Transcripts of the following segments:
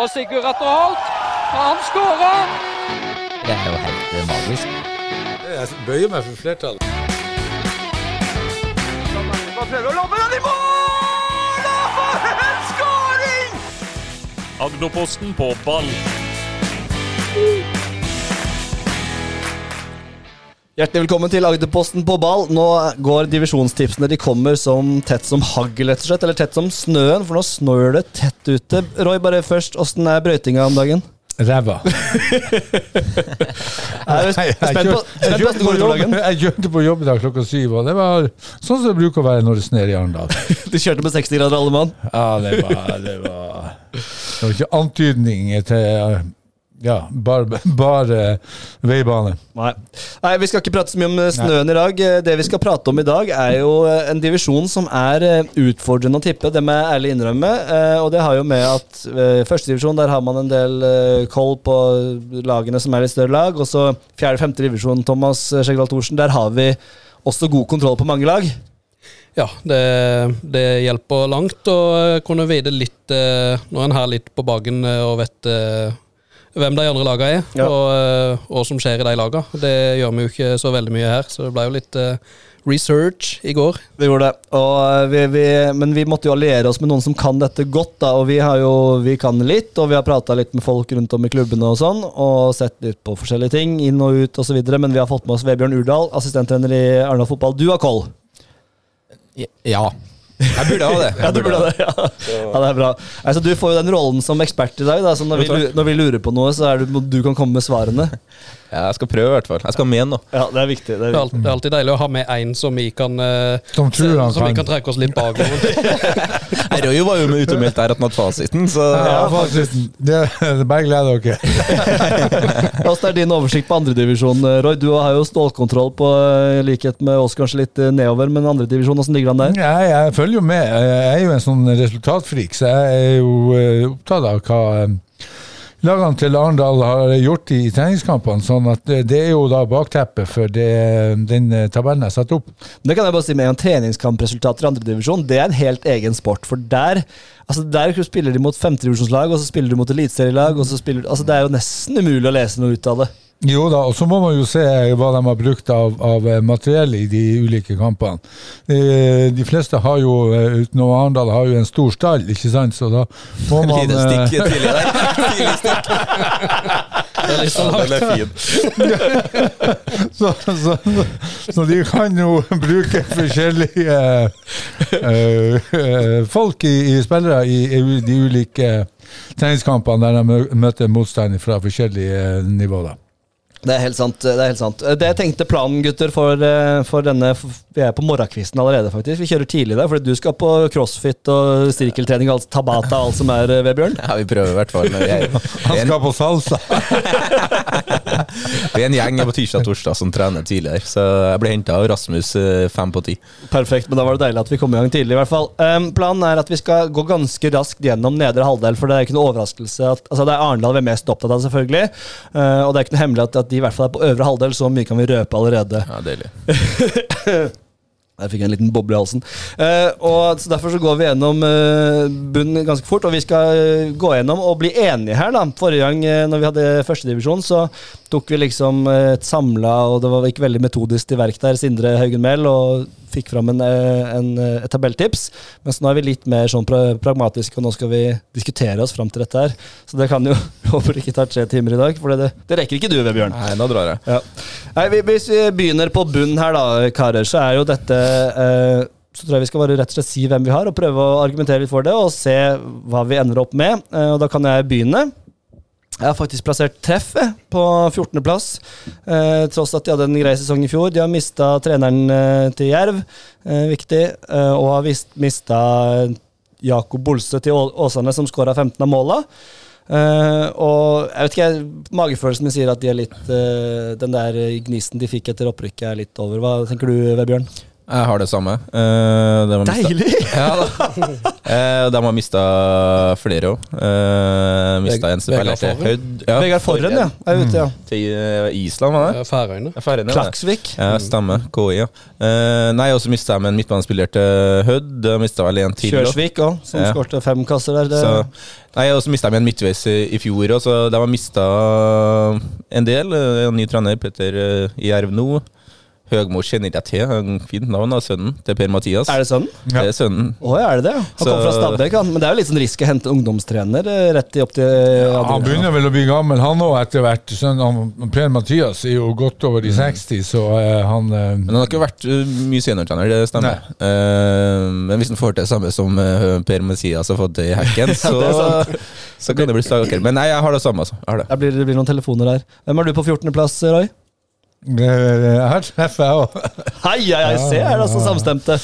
og Sigurd Atter Holt. Han skårer! Det er jo helt eh, magisk. Jeg bøyer meg for flertallet. Prøver å lobbe den i mål! Og for en skåring! Agderposten på ball. Hjertelig velkommen til Agderposten på ball. Nå går divisjonstipsene. De kommer som tett som hagl, rett og slett. Eller tett som snøen, for nå snør det tett ute. Roy, bare først, åssen er brøytinga om dagen? Ræva. Jeg, kjørte på jobb i dag klokka syv, og det var sånn som det bruker å være når det snør i Arendal. Du kjørte med 60 grader alle mann? Ja, det var Det var, det var ikke antydning til Ja, bare, bare veibane. Nei. Nei, vi skal ikke prate så mye om snøen snøen i dag. Eh, Det vi skal prate om i dag, er jo eh, en divisjon som er eh, utfordrende å tippe. Det må jeg ærlig innrømme. Eh, Og det har jo med at eh, førstedivisjon, der har man en del eh, koll på lagene som er litt større lag. Og så fjerde-femte divisjon, Thomas Skjeggdal Thorsen, der har vi også god kontroll på mange lag. Ja, det, det hjelper langt å kunne vite litt eh, Når en har litt på baken eh, og vet eh, hvem de andre lagene er, Ja. og eh, hva som skjer i de lagene. Det gjør vi jo ikke så veldig mye her, så det ble jo litt uh, research i går. Vi gjorde det. Og eh, vi, vi, men vi måtte jo alliere oss med noen som kan dette godt. da, Og vi har jo, vi kan litt, og vi har prata litt med folk rundt om i klubbene og sånn, og sett litt på forskjellige ting, inn og ut osv. Men vi har fått med oss Vebjørn Urdal, assistenttrener i Arendal Fotball. Du har koll? Ja. Jeg burde ha det. Ja, du burde det. Ja. ja, det er bra. Altså, du får jo den rollen som ekspert i dag. Da, så når vi, når vi lurer på noe, så er det du kan komme med svarene. Ja, jeg skal prøve, i hvert fall. Jeg skal med nå. Ja, Det er viktig. Det er Det er, viktig. alltid, det er alltid deilig å ha med en som vi kan eh, Som tror han som vi kan. trekke oss litt bakover. Røyo var jo med ute og meldte her at han hadde fasiten, så Ja, fasiten. Det, det bare gleder dere. Hvordan er din oversikt på andredivisjon, Roy? Du har jo stålkontroll på eh, likhet med oss, kanskje litt eh, nedover, men andredivisjon, hvordan ligger han der? Ja, jeg følger jo med. Jeg er jo en sånn resultatfrik, så jeg er jo eh, opptatt av hva eh, lagene til Arendal har gjort i treningskampene. sånn at det, er jo da bakteppet for det, den eh, tabellen jeg satte opp. Det kan jeg bare si med en. Treningskampresultater i andredivisjon det er en helt egen sport. For der altså der spiller de mot femtedivisjonslag, og så spiller du mot eliteserielag. Altså det er jo nesten umulig å lese noe ut av det. Jo da, og så må man jo se hva de har brukt av, av eh, materiell i de ulike kampene. De, de fleste har jo, eh, utenom Arendal, har jo en stor stall, ikke sant, så da må man Lite eh, stikk tidlig der. Tidlig stikk. Det er sånn den er fin. så, så, så de kan jo bruke forskjellige uh, uh, folk i, i spillere i, i de ulike treningskampene der de møter motstand fra forskjellige nivåer. Det er helt sant. Det er helt sant. Det jeg tenkte planen, gutter, for, eh, for denne Vi er på morgenkvisten allerede, faktisk. Vi kjører tidlig i dag, fordi du skal på crossfit og sirkeltrening og tabata og alt som er, eh, Vebjørn. Ja, vi prøver i hvert fall. Men vi er, Han en, skal på salsa! vi er en gjeng på tirsdag og torsdag som trener tidligere, så jeg ble henta av Rasmus eh, fem på ti. Perfekt, men da var det deilig at vi kom i gang tidlig. i hvert fall. Um, planen er at vi skal gå ganske raskt gjennom nedre halvdel, for det er ikke noe overraskelse at altså Det er Arendal vi er mest opptatt av, selvfølgelig. Uh, og det er ikke noe hemmelig at, at de i hvert fall er på øvre halvdel, så mye kan vi røpe allerede. Ja, deilig. Der fikk jeg en liten boble i halsen. Eh, og så Derfor så går vi gjennom uh, bunnen ganske fort, og vi skal eh, gå gjennom og bli enige her. da. Forrige gang uh, når vi hadde førstedivisjon, så tok vi liksom eh, et samla, og det var ikke veldig metodisk til verk der, Sindre Haugen Mehl, og fikk fram en, eh, en, eh, et tabelltips. Mens nå er vi litt mer sånn pra pragmatiske, og nå skal vi diskutere oss fram til dette her. Så det kan jo håper det ikke tar tre timer i dag, for det, det rekker ikke du, Vebjørn. Nei, da drar jeg. Ja. Nei, vi- hvis vi begynner på bunnen her, da, karer, så er jo dette eh, Så tror jeg vi skal bare rett og slett si hvem vi har, og prøve å argumentere litt for det, og se hva vi ender opp med. Eh, og da kan jeg begynne. Jeg har faktisk plassert treffet på 14.-plass, eh, tross at de hadde en grei sesong i fjor. De har mista treneren eh, til Jerv, eh, viktig, eh, og har mista Jakob Bolstø til Åsane, som skåra 15 av måla. Eh, og jeg vet ikke, magefølelsen min sier at de er litt eh, den der gnisten de fikk etter opprykket, er litt over. Hva tenker du, Vebjørn? Jeg har det samme. Uh, de Deilig! Ja, da. Eh, de har mista flere òg. Uh, mista en som til Hødd. Ja, Vegard Forren, ja. Er ute, ja. Til eh, Island, var det? Ja, Færøyene. Færøyene. Klaksvik. Ja, stemmer. KI, ja. Eh, nei, og så mista de en midtbanespiller til Hødd. De mista vel en til. også. Kjørsvik òg, som Ja. skårte fem kasser der. Det, Så, nei, og så mista de en midtveis i, i fjor òg, så de har mista en del. Eh, En ny trener, Petter eh, Jerv nå. Høgmo kjenner jeg til. En fint navn av sønnen til Per-Mathias. er det sønnen? Ja. Det er sønnen. Å, ja, er det det? Han kommer fra Stabæk, han. Men det er jo litt sånn risk å hente ungdomstrener eh, rett opp til Ja, han begynner vel å bli gammel, han òg, etter hvert. Sønnen han- Per Mathias er jo godt over de 60, så uh, han uh, Men han har ikke vært mye seniortrener, det stemmer. Uh, men hvis han får til det samme som Per-Mathias har fått til i Hekken, så, det er så kan det bli slagaktig. Men nei, jeg har det samme, altså. Jeg har det. Der blir, det blir noen telefoner der. Hvem er du på 14.-plass, Roy? Her treffer jeg òg. Hei, hei, hei, se her, altså samstemte.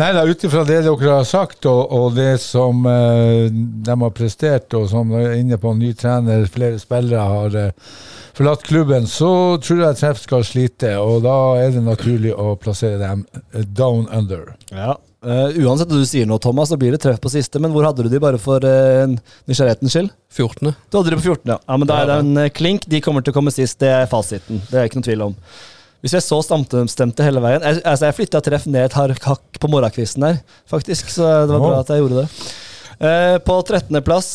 Nei da, ut ifra det dere har sagt, og, og det som eh, de har prestert, og som er inne på ny trener, flere spillere har eh, forlatt klubben, så tror jeg Treff skal slite. Og da er det naturlig å plassere dem eh, down under. Ja. Eh, uansett hva du sier nå, Thomas, så blir det treff på siste. Men hvor hadde du de bare for uh, nysgjerrighetens skyld? 14. Du hadde de på 14, ja. ja men da er det en eh, klink. De kommer til å komme sist. Det er fasiten. Det er ikke noe tvil om. Hvis jeg så stamstemte hele veien Jeg, altså jeg flytta treff ned et har- hakk på morgenkvisten her, faktisk. Så det var bra at jeg gjorde det. Uh, på 13.-plass,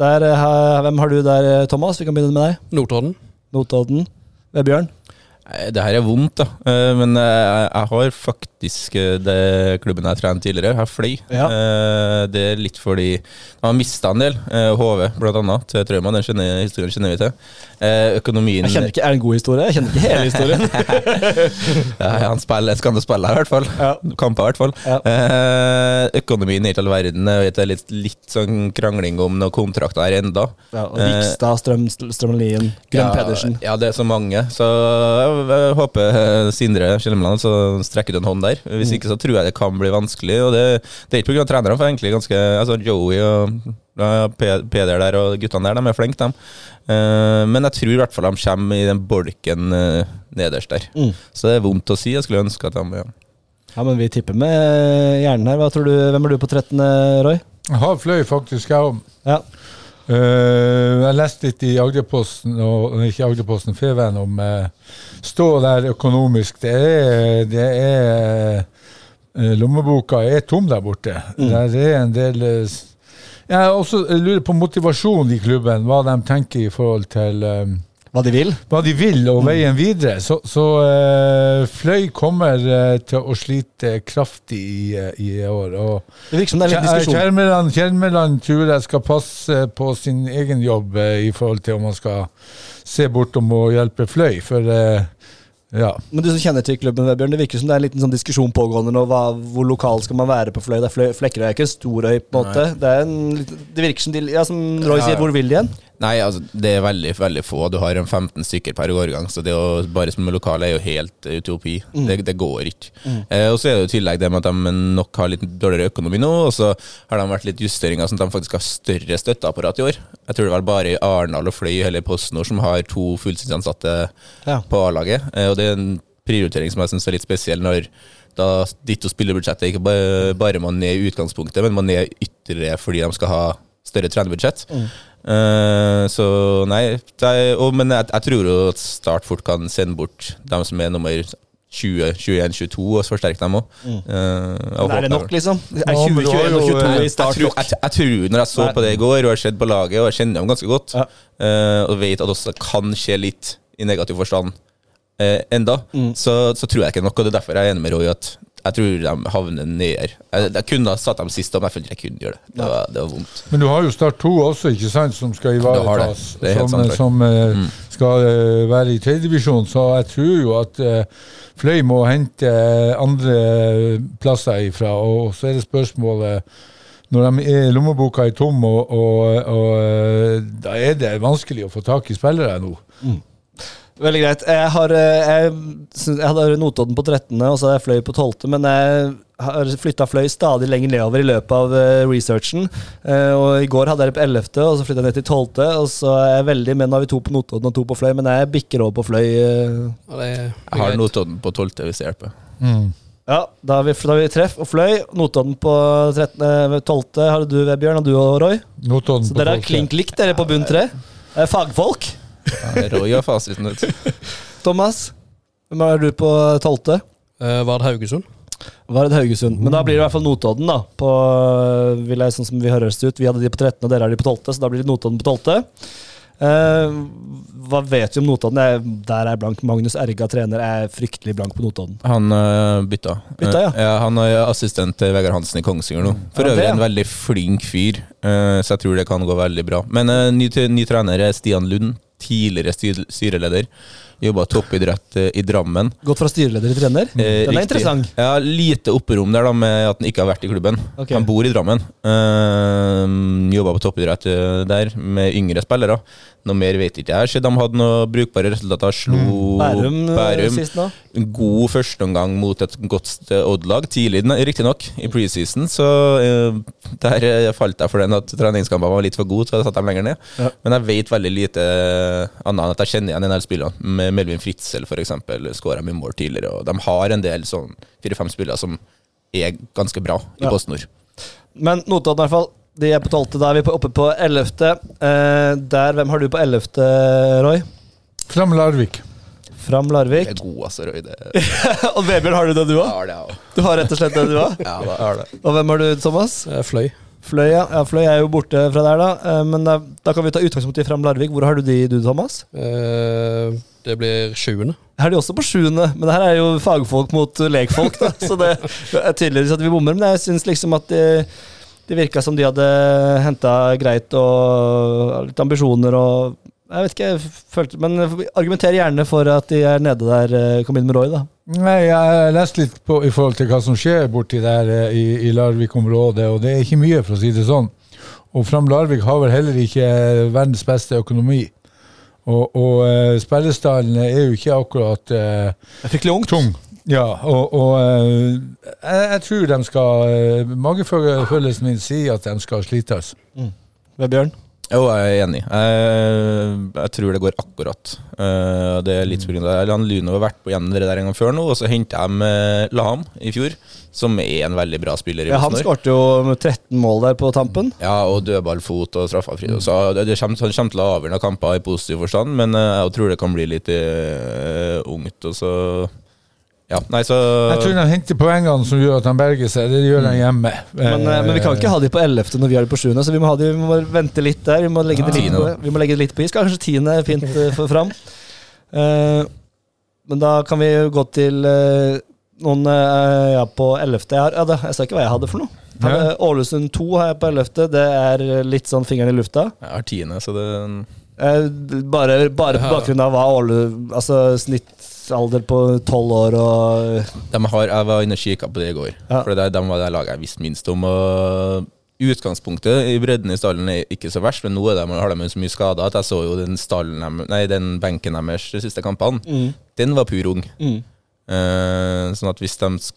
der, eh, hvem har du der, Thomas? Vi kan begynne med deg. Notodden. Notodden. Vebjørn. Nei, Det her er vondt, da. Eh, Men eh, jeg har faktisk eh, det klubben jeg trente tidligere, har Fløy. Ja. Eh, Det er litt fordi jeg har mista en del. eh, HV, blant annet, til Trauma. Den kjenner, historien kjenner vi til. Eh, Økonomien Jeg kjenner ikke, Er det en god historie? Jeg kjenner ikke hele historien. Ja, han spiller, skal han spille, i hvert fall. Ja. Kamper, i hvert fall. Ja. Eh, økonomien er ikke all verden. Jeg Det er litt, litt sånn krangling om noen kontrakter her enda. Ja, og Vikstad, Strøm, Strømlien, Grønn Pedersen. Ja, det er så mange. Så jeg, håper eh, Sindre Skjelmeland så strekker ut en hånd der. Hvis ikke så tror jeg det kan bli vanskelig. Og det, det er ikke pga. trenerne, for egentlig ganske altså Joey og ja, Peder der og guttene der, de er flinke, de. Eh, men jeg tror i hvert fall de kommer i den bolken eh, nederst der. Mm. Så det er vondt å si. Jeg skulle ønske at de ja. Ja, men vi tipper med hjernen her. Hva tror du, Hvem er du på 13., Roy? Jeg har fløy faktisk, jeg òg. Ja. Eh, jeg leste litt i Agderposten, og ikke Agderposten, Feven, om uh, stå der økonomisk. Det er, det er uh, Lommeboka er tom der borte. Der er en del uh, Jeg også lurer på motivasjonen i klubben, hva de tenker i forhold til eh, Hva de vil? hva de vil og veien videre. Så, så uh, Fløy kommer uh, til å slite kraftig i, eh, i år. og Det virker som det er litt diskusjon. Kjermeland, Kjermeland tror jeg skal passe på sin egen jobb uh, i forhold til om han skal se bortom å hjelpe Fløy, for ja. Men du som kjenner til klubben, Vebjørn, det virker som det er en liten sånn diskusjon pågående nå. Hva, hvor lokal skal man være på Fløy? Det er Fløy, Flekkerøy er ikke en stor øy, på en måte. Det, er en, det virker som de Ja, som Roy Ja, sier, hvor vil de igjen? Nei, altså, det er veldig veldig få. Du har en 15 stykker per årgang, så det å bare som lokale er jo helt utopi. Det, det går ikke. Eh, og så er det jo i tillegg det med at de nok har litt dårligere økonomi nå, og så har de vært litt justeringer sånn at de faktisk har større støtteapparat i år. Jeg tror det var bare i Arendal og Fløy eller PostNord som har to fulltidsansatte Ja. på A-laget. Eh, og det er en prioritering som jeg syns er litt spesiell, når da ditt og spillebudsjettet ikke bare, bare man er i utgangspunktet, men man er ytterligere fordi de skal ha større trenerbudsjett. Eh, så nei, det er, og, men jeg, jeg tror jo at Start fort kan sende bort dem som er nummer 20, 21, 22, og så forsterke dem òg. Men er det nok, liksom? Er Ja, men du har 2021 og 22 eh, i start jeg, jeg, jeg tror, når jeg så Nei. på det i går, og har sett på laget, og jeg kjenner dem ganske godt, Ja. uh, og vet at også kan skje litt i negativ forstand enda, Mm. så, så tror jeg ikke nok. Og det er derfor jeg er enig med Roy at jeg tror de havner neder. Jeg, jeg kunne ha satt dem sist, men jeg følte jeg kunne gjøre det. Det var, det var vondt. Men du har jo Start 2 også, ikke sant, som skal det. ivaretas. Det helt Som, som eh, Mm. skal eh, være i tredjedivisjon. Så jeg tror jo at eh, Fløy må hente andre plasser ifra. Og så er det spørsmålet når de er, lommeboka er tom, og, og, og da er det vanskelig å få tak i spillere nå. Veldig greit. Jeg har, eh, jeg, jeg hadde Notodden på 13., og så hadde jeg Fløy på 12., men jeg har flytta Fløy stadig lenger nedover i løpet av eh, researchen. Eh, og I går hadde jeg det på 11., og så flytta jeg ned til 12., og så er jeg veldig med. Nå har vi to på Notodden og to på Fløy, men jeg bikker over på Fløy. Jeg har. Notodden på 12., hvis det hjelper. Ja, da har vi, da har vi treff og fløy. Notodden på 13, eh, 12. har du, Vebjørn, og du og Roy. Notodden Så på dere er klink likt, dere på bunn tre. Er fagfolk. Ja, Roy har fasiten ut. Thomas, hvem er du på 12.? Eh, Vard Haugesund. Vard Haugesund. Men da blir det i hvert fall Notodden, da. På, vil jeg, sånn som vi høres ut. Vi hadde de på 13., og dere har de på 12., så da blir det Notodden på 12. Eh, hva vet vi om Notodden? Jeg, der er blank. Magnus Erga trener er fryktelig blank på Notodden. Han øh, bytta. Bytta, ja. ja. han er assistent til Vegard Hansen i Kongsvinger nå. For Ja, det, øvrig ja. en veldig flink fyr, eh, så jeg tror det kan gå veldig bra. Men eh, ny, ny trener er Stian Lund, tidligere styr, styreleder. Jobba toppidrett eh, i Drammen. Gått fra styreleder til trener? Eh, Den er interessant. Ja, Lite opperom der da med at han ikke har vært i klubben. Okay. Han bor i Drammen. Eh, Jobba på toppidrett eh, der med yngre spillere. Noe mer vet ikke jeg. Så de hadde noen brukbare resultater. Slo Mm. Bærum, eh, Bærum. sist nå. God førsteomgang mot et godt Odd-lag. Tidlig, riktignok, i preseason. Så uh, der eh, falt jeg for den at treningskampene var litt for gode, så jeg satte dem lenger ned. Ja. Men jeg vet veldig lite annet enn at jeg kjenner igjen en del spillere. Med Melvin Fritzel, f.eks., skåra mye mål tidligere. Og de har en del sånn fire-fem spillere som er ganske bra i Ja. Post Nord. Men Notodden i hvert fall. De er på 12., da er vi oppe på 11. Eh, der, hvem har du på 11., Roy? Fram Larvik. Fram Larvik. Det er god, altså, Roy. Det og Vebjørn, har du det du jeg òg? har det, jeg òg. Du har rett og slett det du òg? Ja, jeg har det. Og hvem har du, Thomas? Eh, Fløy. Fløy, ja. ja. Fløy er jo borte fra der, da. Eh, men da, da kan vi ta utgangspunkt i Fram Larvik. Hvor har du de, du, Thomas? Eh, det blir sjuende. Her er de også på sjuende, men det her er jo fagfolk mot lekfolk, da. Så det er tydeligvis at vi bommer. Men jeg syns liksom at de, det virka som de hadde henta greit og litt ambisjoner og Jeg vet ikke, jeg følte Men argumenter gjerne for at de er nede der. eh, Kom inn med Roy, da. Nei, jeg leste litt på, i forhold til hva som skjer borti der eh, i, i Larvik-området, og det er ikke mye, for å si det sånn. Og Fram Larvik har vel heller ikke verdens beste økonomi. Og, og eh, spillestallen er jo ikke akkurat eh, fryktelig tung. Ja, og, og eh, jeg, jeg tror de skal uh, Magefølelsen min sier at de skal slites. Vebjørn. Jo, jeg er enig. Jeg, jeg tror det går akkurat. Eh, det er litt på grunn. Luno har vært på gjennom det der en gang før nå, og så henta de med Laham i fjor, som er en veldig bra spiller i Ja, han skåret jo med 13 mål der på tampen. Ja, og dødballfot og straffafri. Så det, det kommer, han kommer til å avgjøre kamper i positiv forstand, men eh, jeg tror det kan bli litt uh, ungt. Og så Ja, nei, så Jeg tror de henter poengene som gjør at han berger seg. Det gjør de hjemme. Men, eh, men vi kan ikke ha de på 11. når vi har de på 7., så vi må, ha de, vi må vente litt der. Vi må legge det litt på, da. vi må legge det litt på is. Kanskje 10. er fint eh, for fram. Eh, men da kan vi gå til eh, noen eh, ja, på 11. Jeg, har, ja, da, jeg sa ikke hva jeg hadde for noe. Hadde Ja. Ålesund 2 har jeg på 11. Det er litt sånn fingeren i lufta. Jeg har tiende, så det Eh, bare, bare på bakgrunn av hva Åle Altså snittalder på 12 år og de har, Jeg var inne og kikka på det i går, Ja. for det, de var det laget jeg visste minst om. Og Utgangspunktet i bredden i stallen er ikke så verst, men nå de, har de så mye skader at jeg så jo den, stallen, nei, den benken deres de siste kampene. Mm. Den var pur ung. Mm. Uh, sånn at hvis de sk-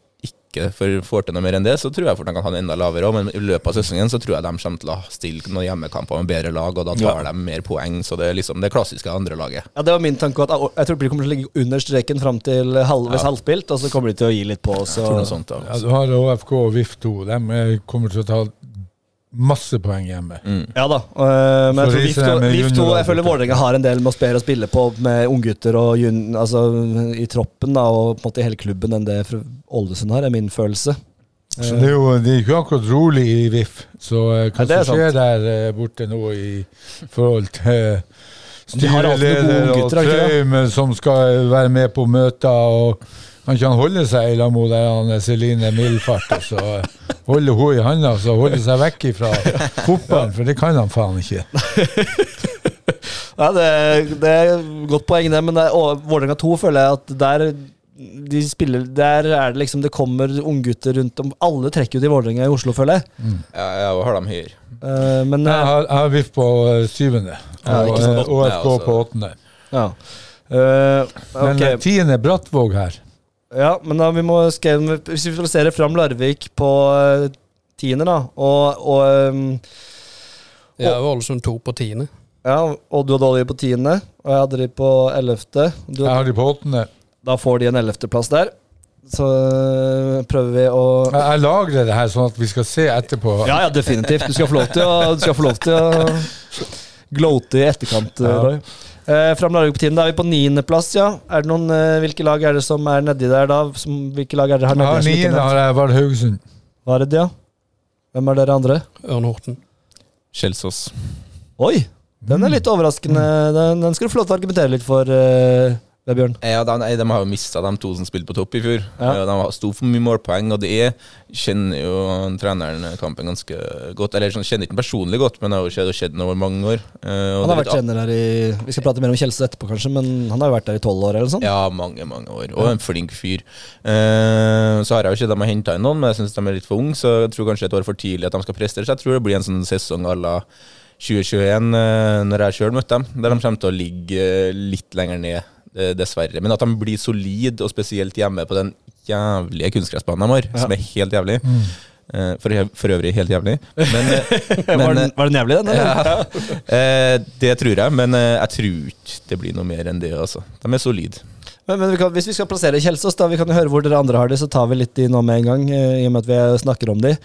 ikke for, får til noe mer enn det, så tror jeg fort de kan ha det enda lavere òg. Men i løpet av sesongen så tror jeg de kommer til å stille noen hjemmekamper med bedre lag, og da tar de mer poeng. Så det er liksom det klassiske andre laget. Ja, Det var min tanke. at Jeg tror de kommer til å ligge under streken fram til halvveis Ja. halvspilt, og så kommer de til å gi litt på. Jeg tror noe sånt da. Ja, du har ÅFK og VIF 2. De eh, kommer til å ta masse poeng hjemme. Mm. Ja da. Uh, men jeg tror VIF 2, de med VIF 2 jeg føler Vålerenga har en del med å spille og spille på med unggutter og jun, altså, i troppen, da, og på en måte i hele klubben, enn det Ålesund har, er min følelse. Så det er jo det er ikke akkurat rolig i VIF. Så eh, hva er som skjer der uh, borte nå i forhold til styreleder og? Trøim som skal være med på møter, og kan ikke han holde seg i lag med der Celine Mildfart og så eh, holde henne i handa og holde seg vekk fra fotballen, for det kan han faen ikke. Nei, det, det er godt poeng, det, men er- Vålerenga 2 føler jeg at der de spiller, Der er det liksom Det kommer unggutter rundt om Alle trekker jo til Vålerenga i Oslo, føler jeg. Ja, jeg har dem hyr. Uh, men Jeg eh, har, jeg har VIF på eh, syvende, Ja, og eh, ÅFK altså. på åttende. ja. Eh, Men eh, tiende Brattvåg her. Ja, men da vi må skrive, Hvis vi ser fram Larvik på uh, tiende, da, og, og um, Jeg har jo Ålesund to på tiende. Ja, og du hadde Olje på tiende, og jeg hadde de på ellevte. Du, Jeg har de på åttende. Da får de en ellevteplass der. så øh, prøver vi å Jeg, jeg lagrer det her sånn at vi skal se etterpå. Ja, ja, definitivt. Du skal få lov til å, du skal få lov til å gloate i etterkant, Ja. Eh, Fram laget på tiden, Da er vi på niendeplass, ja. Er det noen, eh, hvilke lag er det som er nedi der, da? Som, hvilke lag er det her nedi? som ikke er niende nevnt? har jeg vært Haugesund. Vard, ja? Hvem er dere andre? Ørn Horten. Kjelsås. Oi! Den er litt overraskende. Den, den skal du få lov til å argumentere litt for, uh, Bjørn? Ja, de, de har jo mista de to som spilte på topp i fjor. Ja. De sto for mye målpoeng, og det er kjenner jo treneren kampen ganske godt. Eller sånn, kjenner ikke den personlig godt, men det har jo skjedd, skjedd over mange år. Eh, Han har det vært trener her i Vi skal prate mer om Kjelsås etterpå, kanskje, men han har jo vært der i tolv år, eller sånn? Ja, mange, mange år. Og en flink fyr. Uh, så har jeg jo ikke de har henta inn noen, men jeg syns de er litt for unge, så jeg tror kanskje et år for tidlig at de skal prestere. Så jeg tror det blir en sånn sesong à la 2021, eh, når jeg sjøl møtte dem, der de kommer til å ligge litt lenger ned, dessverre. Men at de blir solide, og spesielt hjemme på den jævlige kunstgressbanen de har, som er helt jævlig. Mm. for, for øvrig helt jævlig. Men, men, var, den, var den jævlig, den? Ja, eh, det tror jeg, men eh, jeg tror ikke det blir noe mer enn det. Altså. De er solide. Men, men vi kan, hvis vi skal plassere Kjelsås, da, vi kan høre hvor dere andre har det, så tar vi litt de nå med en gang, eh, i og med at vi snakker om de.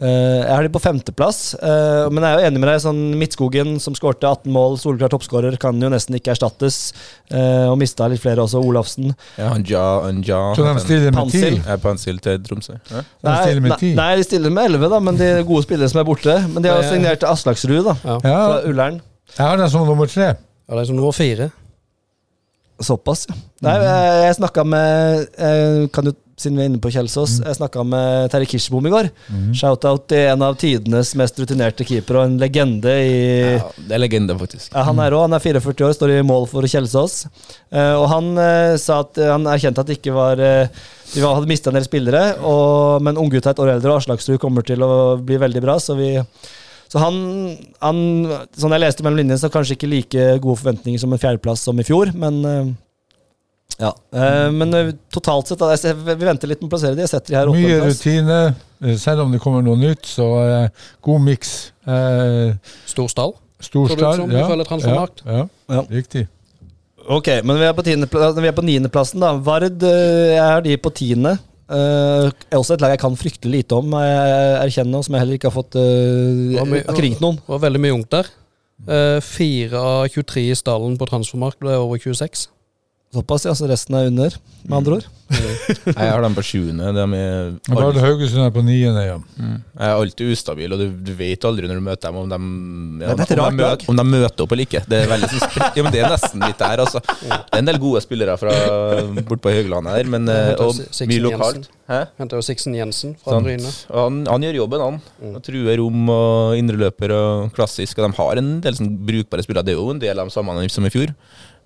Eh, jeg har de på femteplass, eh, men jeg er jo enig med deg. sånn Midtskogen, som skårte 18 mål, soleklar toppskårer, kan jo nesten ikke erstattes. eh, og mista litt flere også. Olafsen. Ja, Anja, Anja Pansil. er Pansil til Tromsø. Ja. Nei, nei, nei, de stiller med 11, da, men de er gode spillere som er borte. Men de har jo er- signert Aslaksrud, da. Ja. Ja, Fra Ullern. jeg har den som nummer tre. Ja, det er som nummer fire. Såpass, ja. Nei, jeg, jeg snakka med jeg kan du, Siden vi er inne på Kjelsås, jeg snakka med Terje Kirsebom i går. Shout-out til en av tidenes mest rutinerte keepere og en legende i Ja, det er legende, faktisk. ja, Han er òg, han er 44 år, står i mål for Kjelsås. Eh, og han eh, sa at eh, han erkjente at det ikke var eh, De var, hadde mista en del spillere, og, men unggutta et år eldre, og Aslaksrud kommer til å bli veldig bra. Så vi så han, han Sånn jeg leste mellom linjene, så kanskje ikke like gode forventninger som en fjerdeplass som i fjor, men eh, ja. Eh, men eh, totalt sett, vi venter litt med å plassere de. Jeg setter de her Mye rutine. Selv om det kommer noe nytt, så god miks. Eh, Stor stall. som. Ja, ja, Ja. riktig. Ok, men vi er på, vi er på niendeplassen, da. Vard, jeg har de på tiende. Eh, er også et lag jeg kan fryktelig lite om, jeg erkjenner, som jeg heller ikke har fått uh, Har ikke ringt noen. Det var veldig mye ungt der. Uh, 4 av 23 i stallen på Transformark ble over 26. Såpass, ja. Så resten er under, med andre ord. Jeg har dem på sjuende. De er Haugesund er på niende, ja. mm. jeg er alltid ustabil, og du, du vet aldri når du møter dem om de, ja, Det er om, de møter, om de møter opp eller ikke. Det er, veldig, sånn ja, men det er nesten litt der, altså. Det er en del gode spillere fra bort på Høglandet her, men, eh, og mye lokalt. Henter jo Sixten Jensen fra sånn. Bryne. Han, han gjør jobben, han. Og truer rom og indreløper og klassisk. Og de har en del sånn brukbare spillere. Det er jo en del av de samme som i fjor.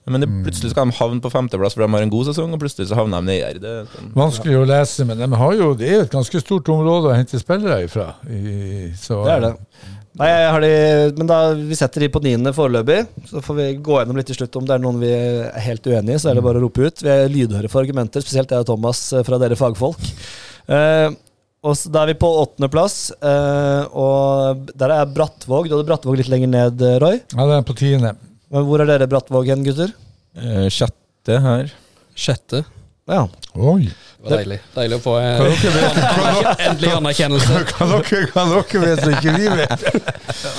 Men det, plutselig skal de havne på femteplass for de har en god sesong, og plutselig så havner de nedi her. Det, er sånn. Vanskelig å lese, men de har jo, det er jo et ganske stort område å hente spillere ifra. I, så, Det er det. Nei, jeg har de, men da Vi setter de på niende foreløpig. Så får vi gå gjennom litt til slutt. Om det er noen vi er helt uenig i, så er det bare å rope ut. Vi er lydhøre for argumenter, spesielt jeg og Thomas eh, fra dere fagfolk. Eh, og så Da er vi på åttendeplass, uh, og der er Brattvåg. Du hadde Brattvåg litt lenger ned, eh, Roy. Ja, det er på tiende. Men hvor er dere Brattvåg hen, gutter? Eh, sjette her. Sjette. Ja. Oi! Det var deilig. Deilig å få eh, vet, endelig anerkjennelse. kan dere, kan dere vet så ikke vi vet?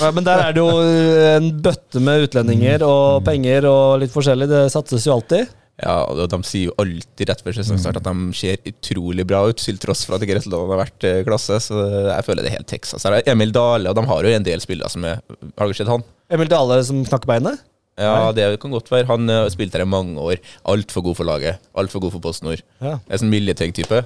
Ja, Men der er det jo eh, en bøtte med utlendinger og penger og litt forskjellig. Det satses jo alltid. Ja, og De sier jo alltid rett før sesongstart at de ser utrolig bra ut, til tross for at ikke Gretland har vært eh, klasse. Så jeg føler det er helt Texas. Emil Dale, og de har jo en del spillere som er Har du sett han? Emil Dale som knakker beinet? Ja, det kan godt være. Han har spilt her i mange år. Altfor god for laget. Altfor god for PostNord. Ja. Er sånn Miljeteng-type.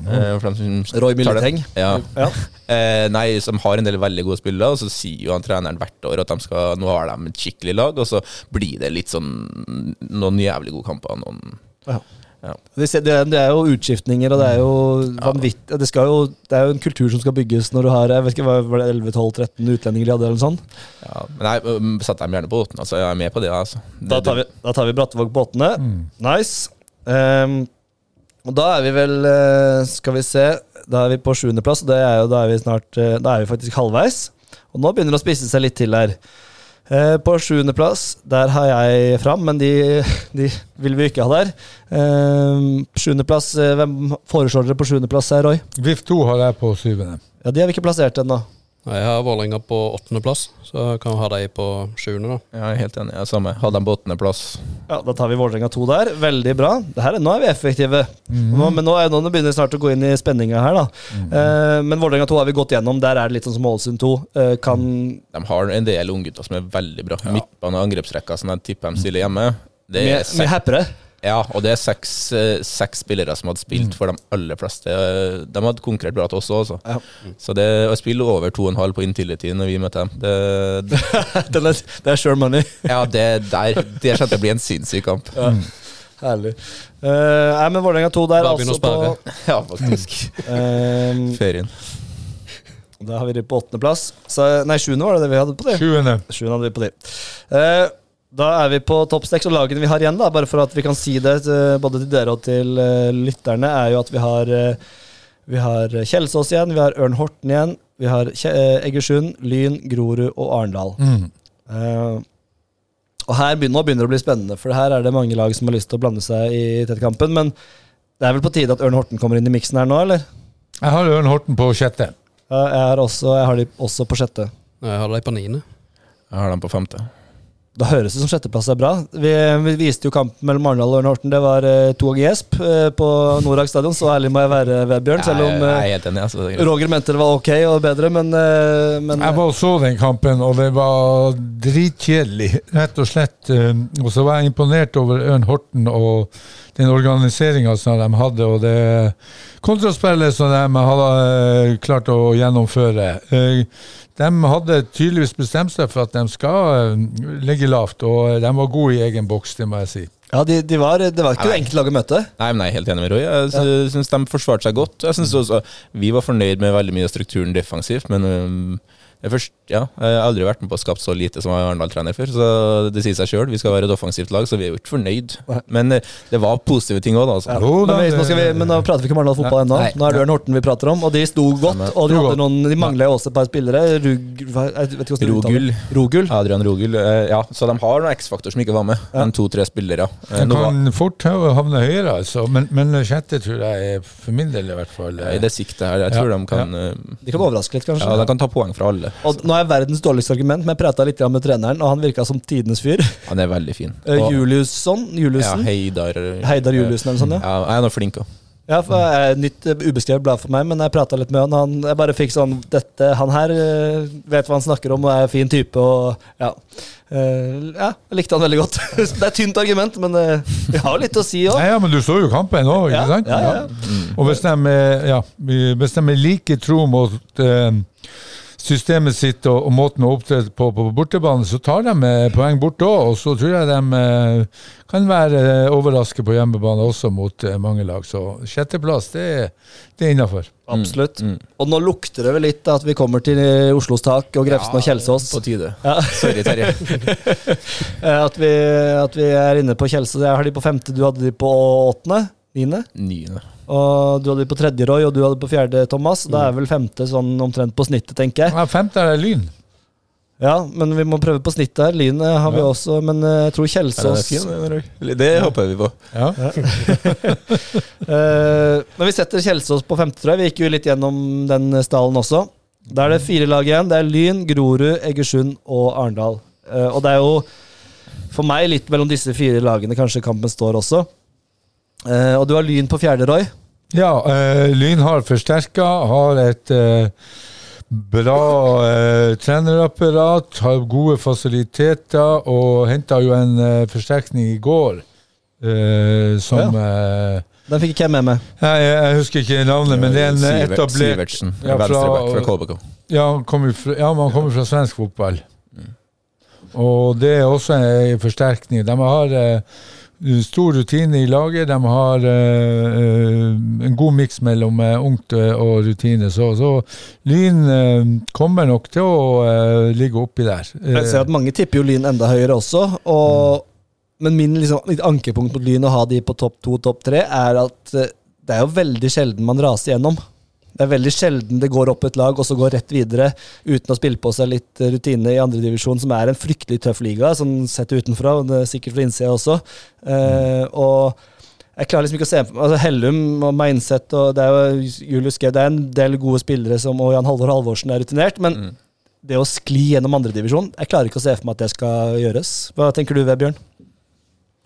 Mm. for Roy. Milleteng. Ja. Ja. Eh, nei, som har en del veldig gode spillere, og så sier jo han treneren hvert år at de skal, nå har de et skikkelig lag, og så blir det litt sånn noen jævlig gode kamper. Noen, Ja. Ja. Vi Det, er- det er jo utskiftninger, og det er jo vanvittig det, skal jo, det er jo en kultur som skal bygges når du har jeg vet ikke, var det 11-12-13 utlendinger de hadde, eller noe sånt. ja, men jeg satte dem gjerne på båten Altså, jeg er med på det. Altså. Da tar vi, da tar vi Brattevåg på åttende. Nice. Um, og da er vi vel eh, Skal vi se. Da er vi på sjuendeplass, og det er jo, da er vi snart eh, Da er vi faktisk halvveis. Og nå begynner det å spisse seg litt til her. Eh, på sjuendeplass, der har jeg fram, men de, de vil vi ikke ha der. Eh, sjuendeplass, eh, hvem foreslår dere på sjuendeplass her, Roy? VIF2 har jeg på syvende. Ja, De har vi ikke plassert ennå. Jeg har Vålerenga på åttendeplass, så kan ha de på sjuende. da. Jeg er helt enig. Jeg er samme. Ha dem på åttendeplass. Ja, Da tar vi Vålerenga 2 der. Veldig bra. Det her, er- nå er vi effektive. Nå, men nå, er, nå begynner vi snart å gå inn i spenninga her, da. Eh, men Vålerenga 2 har vi gått gjennom. Der er det litt sånn som Ålesund 2. Eh, kan De har en del unggutter som er veldig bra. Midtbane- og angrepsrekka som jeg tipper de stiller hjemme. Det er mye seks, happere. Ja, og det er seks, eh, seks spillere som hadde spilt for de aller fleste. De hadde konkurrert bra til oss også. Ja. Så det å spille over 2,5 på Intility når vi møter dem, det, det, det, er, det er sure money. ja, det der Det kommer til å bli en sinnssyk kamp. Herlig. Eh, nei, men Vålerenga 2 der, Bare altså på. Ja, faktisk. eh, Ferien. Da har vi de på åttendeplass. Så- Nei, sjuende var det det vi hadde på det. Sjuende. Sjuende hadde vi på de. Eh, da er vi på topp seks, og lagene vi har igjen, da, bare for at vi kan si det eh, både til dere og til eh, lytterne, er jo at vi har eh, Vi har Kjelsås igjen, vi har Ørn Horten igjen, vi har Kje Egersund, Lyn, Grorud og Arendal. Mm. Uh, og her begynner, nå begynner det å bli spennende, for her er det mange lag som har lyst til å blande seg i tettkampen. Men det er vel på tide at Ørn Horten kommer inn i miksen her nå, eller? Jeg har Ørn Horten på sjette. Uh, jeg, har også, jeg har de også på sjette. Jeg har de på niende. Jeg har dem på femte. Da høres det som sjetteplass er bra. Vi, vi viste jo kampen mellom Arendal og Ørn Horten. Det var eh, to og gjesp eh, på Norag stadion, så ærlig må jeg være, Vebjørn. Selv om jeg, jeg eh, er helt enig. Altså, det er greit. Roger mente det var ok og bedre, men, eh, men Jeg var og så den kampen, og det var dritkjedelig, rett og slett. Eh, Og så var jeg imponert over Ørn Horten og den organiseringa som de hadde, og det kontraspillet som de hadde eh, klart å gjennomføre. Eh, De hadde tydeligvis bestemt seg for at de skal eh, ligge lavt, og de var gode i egen boks, det må jeg si. ja, de, de var, det var ikke noe Nei. enkelt lag å møte. Nei, men jeg er helt enig med Roy. Jeg syns de forsvarte seg godt. Jeg synes også Vi var fornøyd med veldig mye av strukturen defensivt, men er først, ja, jeg har aldri vært med på å skape så lite som jeg Arendal-trener før, så det sier seg sjøl. Vi skal være et offensivt lag, så vi er jo ikke fornøyd. Men eh, det var positive ting òg, da. Altså. Ja, da, men, vi, nå skal vi, men nå prater vi ikke om Arendal fotball ennå. Nå er det Ørn Horten vi prater om, og de sto godt. Og de, hadde noen, de mangler jo også et par spillere. Rug, vet ikke Rogul. Rogul. Adrian Rogul. eh, Ja, så de har noen X-faktor som ikke var med. Enn to-tre spillere. Eh, De kan fort havne høyere, altså. Men, men sjette tror jeg er for min del i hvert fall. I det siktet her. Jeg tror Ja, de kan eh, De kan overraske litt, kanskje. Ja, de kan ta poeng fra alle. Og nå er jeg verdens dårligste argument, men jeg prata litt med treneren, og han virka som tidenes fyr. Han er veldig fin. Eh, Og- Juliusson? ja, Heidar Heidar Juliussen eller noe sånt, ja. Ja, han er flink òg. Ja, for jeg er nytt eh, ubeskrevet blad for meg, men jeg prata litt med han. han jeg bare fikk sånn dette, Han her eh, vet hva han snakker om og er en fin type og ja. Eh, ja, jeg likte han veldig godt. det er et tynt argument, men vi har jo litt å si òg. Ja, men du så jo kampen òg, ikke Ja, sant? ja, ja. Og hvis de, ja, hvis de er like tro mot systemet sitt og, og måten å opptre på på bortebane, så tar de eh, poeng bort òg. Og så tror jeg de eh, kan være eh, overrasket på hjemmebane også mot mange lag. Så sjetteplass, det, det er innafor. Absolutt. Mm. Og nå lukter det vel litt at vi kommer til Oslos tak og Grefsen og Kjelsås. På tide. Ja. Sorry, Terje. At vi, at vi er inne på Kjelsås. Jeg har de på femte, du hadde de på åttende? Niende? Niende. Og du hadde de på tredje, Roy, og du hadde på fjerde, Thomas. Da er vel femte sånn omtrent på snittet, tenker jeg. Ja, femte er Lyn. Ja, men vi må prøve på snittet her. Lyn eh, har vi Ja. også, men eh, jeg tror er Kjelsås fin. Det håper vi på. Ja. Eh, Men vi setter Kjelsås på femte, tror jeg. Vi gikk jo litt gjennom den stallen også. Da er det fire lag igjen. Det er Lyn, Grorud, Egersund og Arendal. Eh, Og det er jo for meg litt mellom disse fire lagene kanskje kampen står også. Eh, Og du har Lyn på fjerde, Roy. Ja, eh, Lyn har forsterka, har et eh, bra eh, trenerapparat, har gode fasiliteter og henta jo en eh, forsterkning i går eh, som eh, Den fikk ikke jeg med meg. Nei, jeg, jeg husker ikke navnet, men det er en etablert Sivertsen, Ja, fra- fra KBK. Ja, han kommer fra, ja, men kommer fra svensk fotball. Og det er også en forsterkning. De har eh, stor rutine i laget. De har eh, en god miks mellom uh, ungt og rutine. Så, så Lyn uh, kommer nok til å ligge oppi der. Jeg ser at mange tipper jo Lyn enda høyere også. Og, Men min liksom, mitt ankepunkt mot Lyn å ha de på topp to, topp tre, er at det er jo veldig sjelden man raser gjennom. Det er veldig sjelden det går opp et lag og så går rett videre uten å spille på seg litt rutine i andredivisjon, som er en fryktelig tøff liga, sånn sett utenfra, og det er sikkert fra innsida også. Eh, og jeg klarer liksom ikke å se altså Hellum og Mindset og det er jo Julius G. det er en del gode spillere som og Jan Halvor Halvorsen er rutinert, men Mm. det å skli gjennom andredivisjon Jeg klarer ikke å se for meg at det skal gjøres. Hva tenker du, Vebjørn?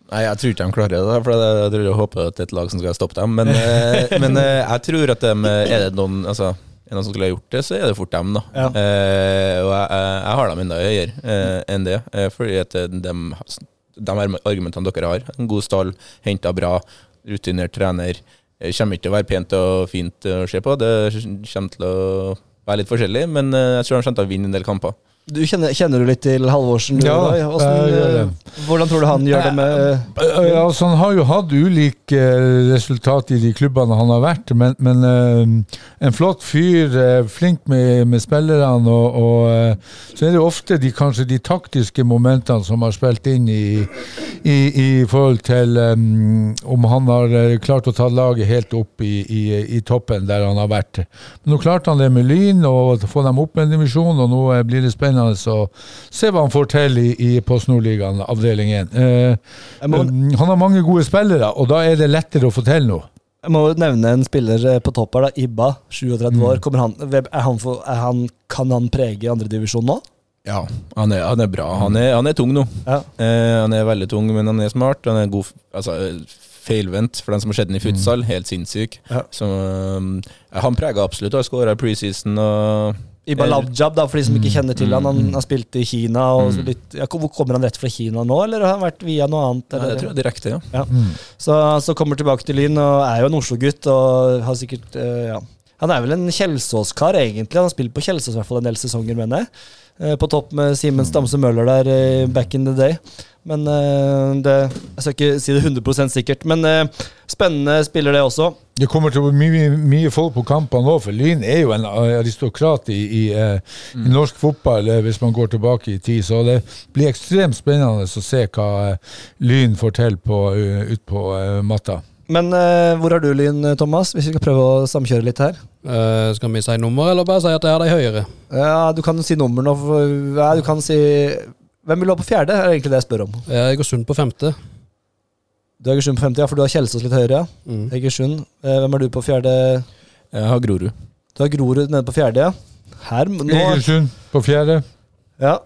Nei, jeg tror ikke de klarer det, for jeg, tror jeg håper at det er et lag som skal stoppe dem. Men, eh, men eh, jeg tror at de, er det noen altså, er det noen som skulle ha gjort det, så er det fort dem. da. Ja. Eh, og jeg, jeg, har dem enda høyere eh, enn det, eh, fordi at eh, de, de argumentene dere har, en god stall, henta bra, rutinert trener, eh, kommer ikke til å være pent og fint å se på. Det kommer til å være litt forskjellig, men eh, jeg tror de kommer til å vinne en del kamper. Du kjenner, kjenner du litt til Halvorsen? du, Ja, da? Hvordan, eh, hvordan tror du han gjør det med Eh, Ja, altså, han har jo hatt ulike eh, resultat i de klubbene han har vært, men, men eh, en flott fyr, eh, flink med, med spillerne, og, og eh, så er det ofte de, kanskje de taktiske momentene som har spilt inn i, i, i forhold til um, om han har eh, klart å ta laget helt opp i, i, toppen der han har vært. Men nå klarte han det med Lyn, og få dem opp med en divisjon, og nå eh, blir det spennende å se hva han får til i, i Post Nordligaen, avdeling 1. Eh, må, Um, Han har mange gode spillere, og da er det lettere å få til noe. jeg må nevne en spiller eh, på topp her, da. Ibba, 37 Mm. år. Kommer han, er han, for, er han, kan han prege andredivisjon nå? Ja, han er, han er bra. Han er, han er tung nå. Ja. Eh, han er veldig tung, men han er smart. Han er god altså, feilvendt for den som har sett den i futsal. Helt sinnssyk. Ja. Så, um, han preger absolutt. Har skåra preseason og Ibba Eh, Labjab, da, for de som ikke kjenner til han. Han mm. har spilt i Kina. Og Mm. litt, ja, hvor Kommer han rett fra Kina nå, eller har han vært via noe annet? Nei, Eller? det tror jeg direkte, ja. Så, så kommer tilbake til Lyn, og er jo en Oslo-gutt. Og har sikkert eh, ja. Han er vel en Kjelsås-kar, egentlig. Han har spilt på Kjelsås i hvert fall en del sesonger, mener jeg. Eh, på topp med Simen Stamse Møller der eh, back in the day. Men eh, det Jeg skal ikke si det 100% sikkert, men spennende spiller, det også. Det kommer til å bli mye, mye folk på kampene nå, for Lyn er jo en aristokrat i, i, i norsk fotball, hvis man går tilbake i tid. Så det blir ekstremt spennende å se hva Lyn får til på, ut på matta. Men uh, hvor har du Lyn, Thomas? Hvis vi skal prøve å samkjøre litt her. Uh, skal vi si nummer, eller bare si at jeg har de høyere? Ja, Du kan si nummer nå. Ja, du kan si Hvem vil du ha på fjerde? er egentlig det jeg spør om. Eh, Egersund på femte. Du er Egersund på 50, ja, for du har Kjelsås litt høyere. ja. Mm. Egersund. Uh, hvem er du på fjerde? Jeg har Grorud. Du har Grorud nede på fjerde, ja. Her, nå, Egersund på fjerde. ja.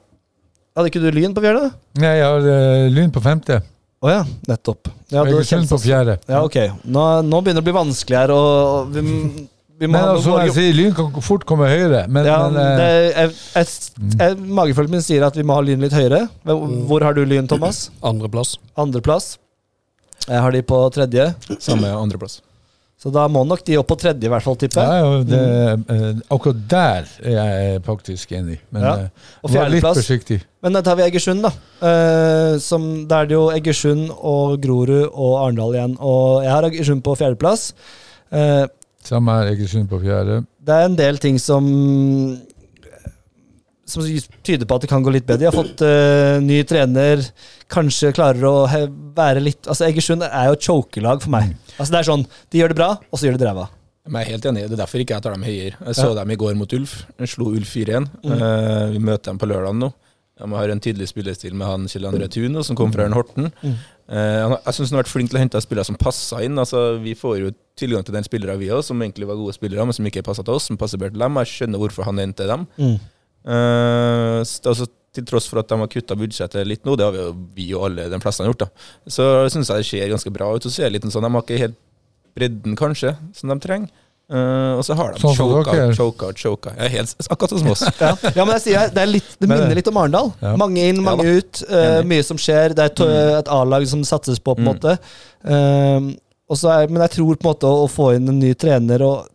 Hadde ikke du Lyn på fjerde? Nei, jeg har eh, Lyn på femte. Å ja, nettopp. Ja, Egersund på fjerde. Ja, ok. Nå, nå begynner det å bli vanskelig her, og, vi, vi må Men ha altså, jeg sier Lyn kan fort komme høyere, men, ja, men eh, det, jeg, jeg, jeg, Magefølelsen min sier at vi må ha Lyn litt høyere. Hvor, hvor har du Lyn, Thomas? Andreplass. Andreplass. Jeg har de på tredje, Samme andreplass. Så da må nok de opp på tredje, i hvert fall, tipper jeg. ja, det, eh, akkurat der er jeg faktisk enig, men Ja. eh, Og vær litt forsiktig. Men da tar vi Egersund, da. Eh, som, da er det jo Egersund og Grorud og Arendal igjen. Og jeg har Egersund på fjerdeplass. Samme er Egersund på fjerde. det er en del ting som som tyder på at det kan gå litt bedre. De har fått uh, ny trener, kanskje klarer å være litt Altså Egersund er jo et chokelag for meg. Altså Det er sånn, De gjør det bra, og så gjør de det ræva. Jeg er helt enig, det er derfor ikke jeg tar dem høyere. Jeg så dem i går mot Ulf. Jeg slo Ulf 4-1. Mm. Uh, vi møter dem på lørdag nå. De har en tydelig spillestil med han Kjell André Thun, som kom fra Ørn Horten. Mm. Uh, jeg syns han har vært flink til å hente spillere som passa inn. Altså, vi får jo tilgang til den spillere vi òg, som egentlig var gode spillere, men som ikke passa til oss, som passer bedre til dem. Jeg skjønner hvorfor han henter dem. Mm. Eh, s- altså, til tross for at de har kutta budsjettet litt nå, det har vi jo vi og alle de fleste har gjort, da. så syns jeg det ser ganske bra ut. Så ser det litt sånn, De har ikke helt bredden, kanskje, som de trenger. Uh, og så har de Sånn choka, okay. choka, choka. Jeg er helt, akkurat som oss. Ja. ja, men jeg sier det, er litt, det minner litt om Arendal. Ja. Mange inn, mange Ja ut. Uh, mye som skjer. Det er et, et A-lag som satses på, på en Mm. måte. Uh, og så er, men jeg tror på en måte å, å få inn en ny trener og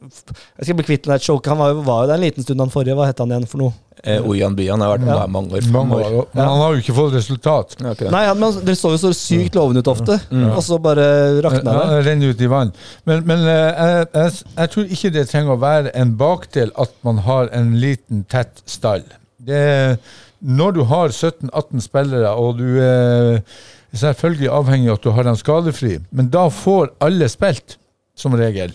Jeg skal bli kvitt den der choke. Han var jo, var jo der en liten stund, han forrige. Hva het han igjen for noe? Eh, Ojan Byan har vært med Ja. mange år. Mange år, men han har jo ikke fått resultat. Ja, ok. Nei, han, men det så jo så sykt lovende ut ofte, Mm. og så bare rakna det. Ja, renner ut i vann. Men, men eh, jeg, jeg, jeg tror ikke det trenger å være en bakdel at man har en liten, tett stall. Det, når du har 17-18 spillere, og du er selvfølgelig avhengig av at du har dem skadefri, men da får alle spilt, som regel.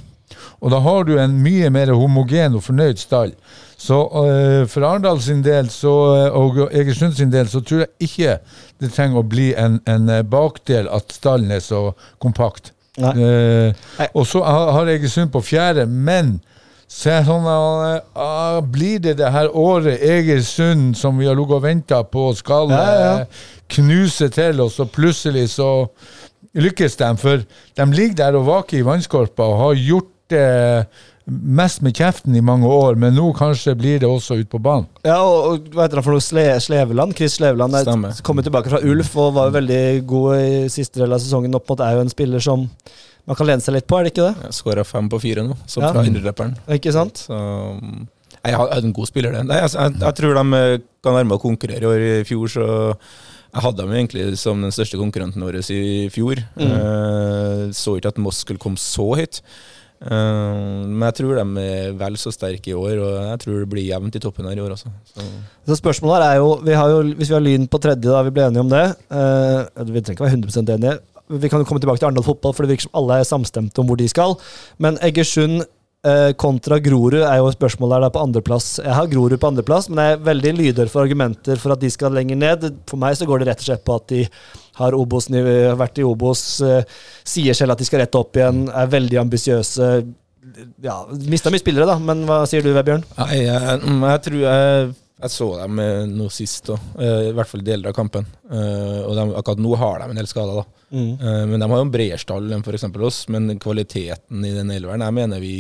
Og da har du en mye mer homogen og fornøyd stall. Så øh, for Arendal sin del så, øh, og Egersund sin del så tror jeg ikke det trenger å bli en, en øh, bakdel at stallen er så kompakt. Eh, og så har Egersund på fjerde, men så sånn uh, Blir det det her året Egersund som vi har ligget og venta på, skal Ja, ja. eh, knuse til, og så plutselig så lykkes de? For de ligger der og vaker i vannskorpa og har gjort det mest med kjeften i mange år, men nå kanskje blir det også ut på banen. Ja, og, og hva heter han for noe? Sle, Sleveland? Chris Sleveland er kommet tilbake fra Ulf og var jo veldig god i siste del av sesongen. Opp mot er jo en spiller som man kan lene seg litt på, er det ikke det? Jeg skåra fem på fire nå, som Ja. fra indreløperen. Ikke sant? Så mm, Jeg er en god spiller, det. Nei, altså, jeg, jeg tror de eh, kan være med å konkurrere i år. I fjor så Jeg hadde dem egentlig som den største konkurrenten vår i fjor. Eh, så ikke at Moss skulle komme så høyt. Eh, men jeg tror de er vel så sterke i år, og jeg tror det blir jevnt i toppen her i år også. Så. Så spørsmålet her er jo, vi jo Hvis vi har Lyn på tredje, da vi ble enige om det. Eh, vi trenger ikke være 100% enige. Vi kan jo komme tilbake til Arendal fotball, for det virker som alle er samstemte om hvor de skal. Men Egersund eh, kontra Grorud er jo spørsmålet her da på andreplass. Jeg har Grorud på andreplass, men jeg er veldig lydhør for argumenter for at de skal lenger ned. For meg så går det rett og slett på at de har Obos, vært i Obos, eh, sier selv at de skal rette opp igjen, er veldig ambisiøse. Ja, Mista mye spillere, da, men hva sier du, Vebjørn? Nei, jeg, mm, jeg tror jeg, jeg så dem eh, nå sist òg, i hvert fall deler av kampen. Eh, og de, akkurat nå har de en del skader, da. Mm. men de har jo en bredere stall enn f.eks. oss. Men kvaliteten i den elveren Jeg mener vi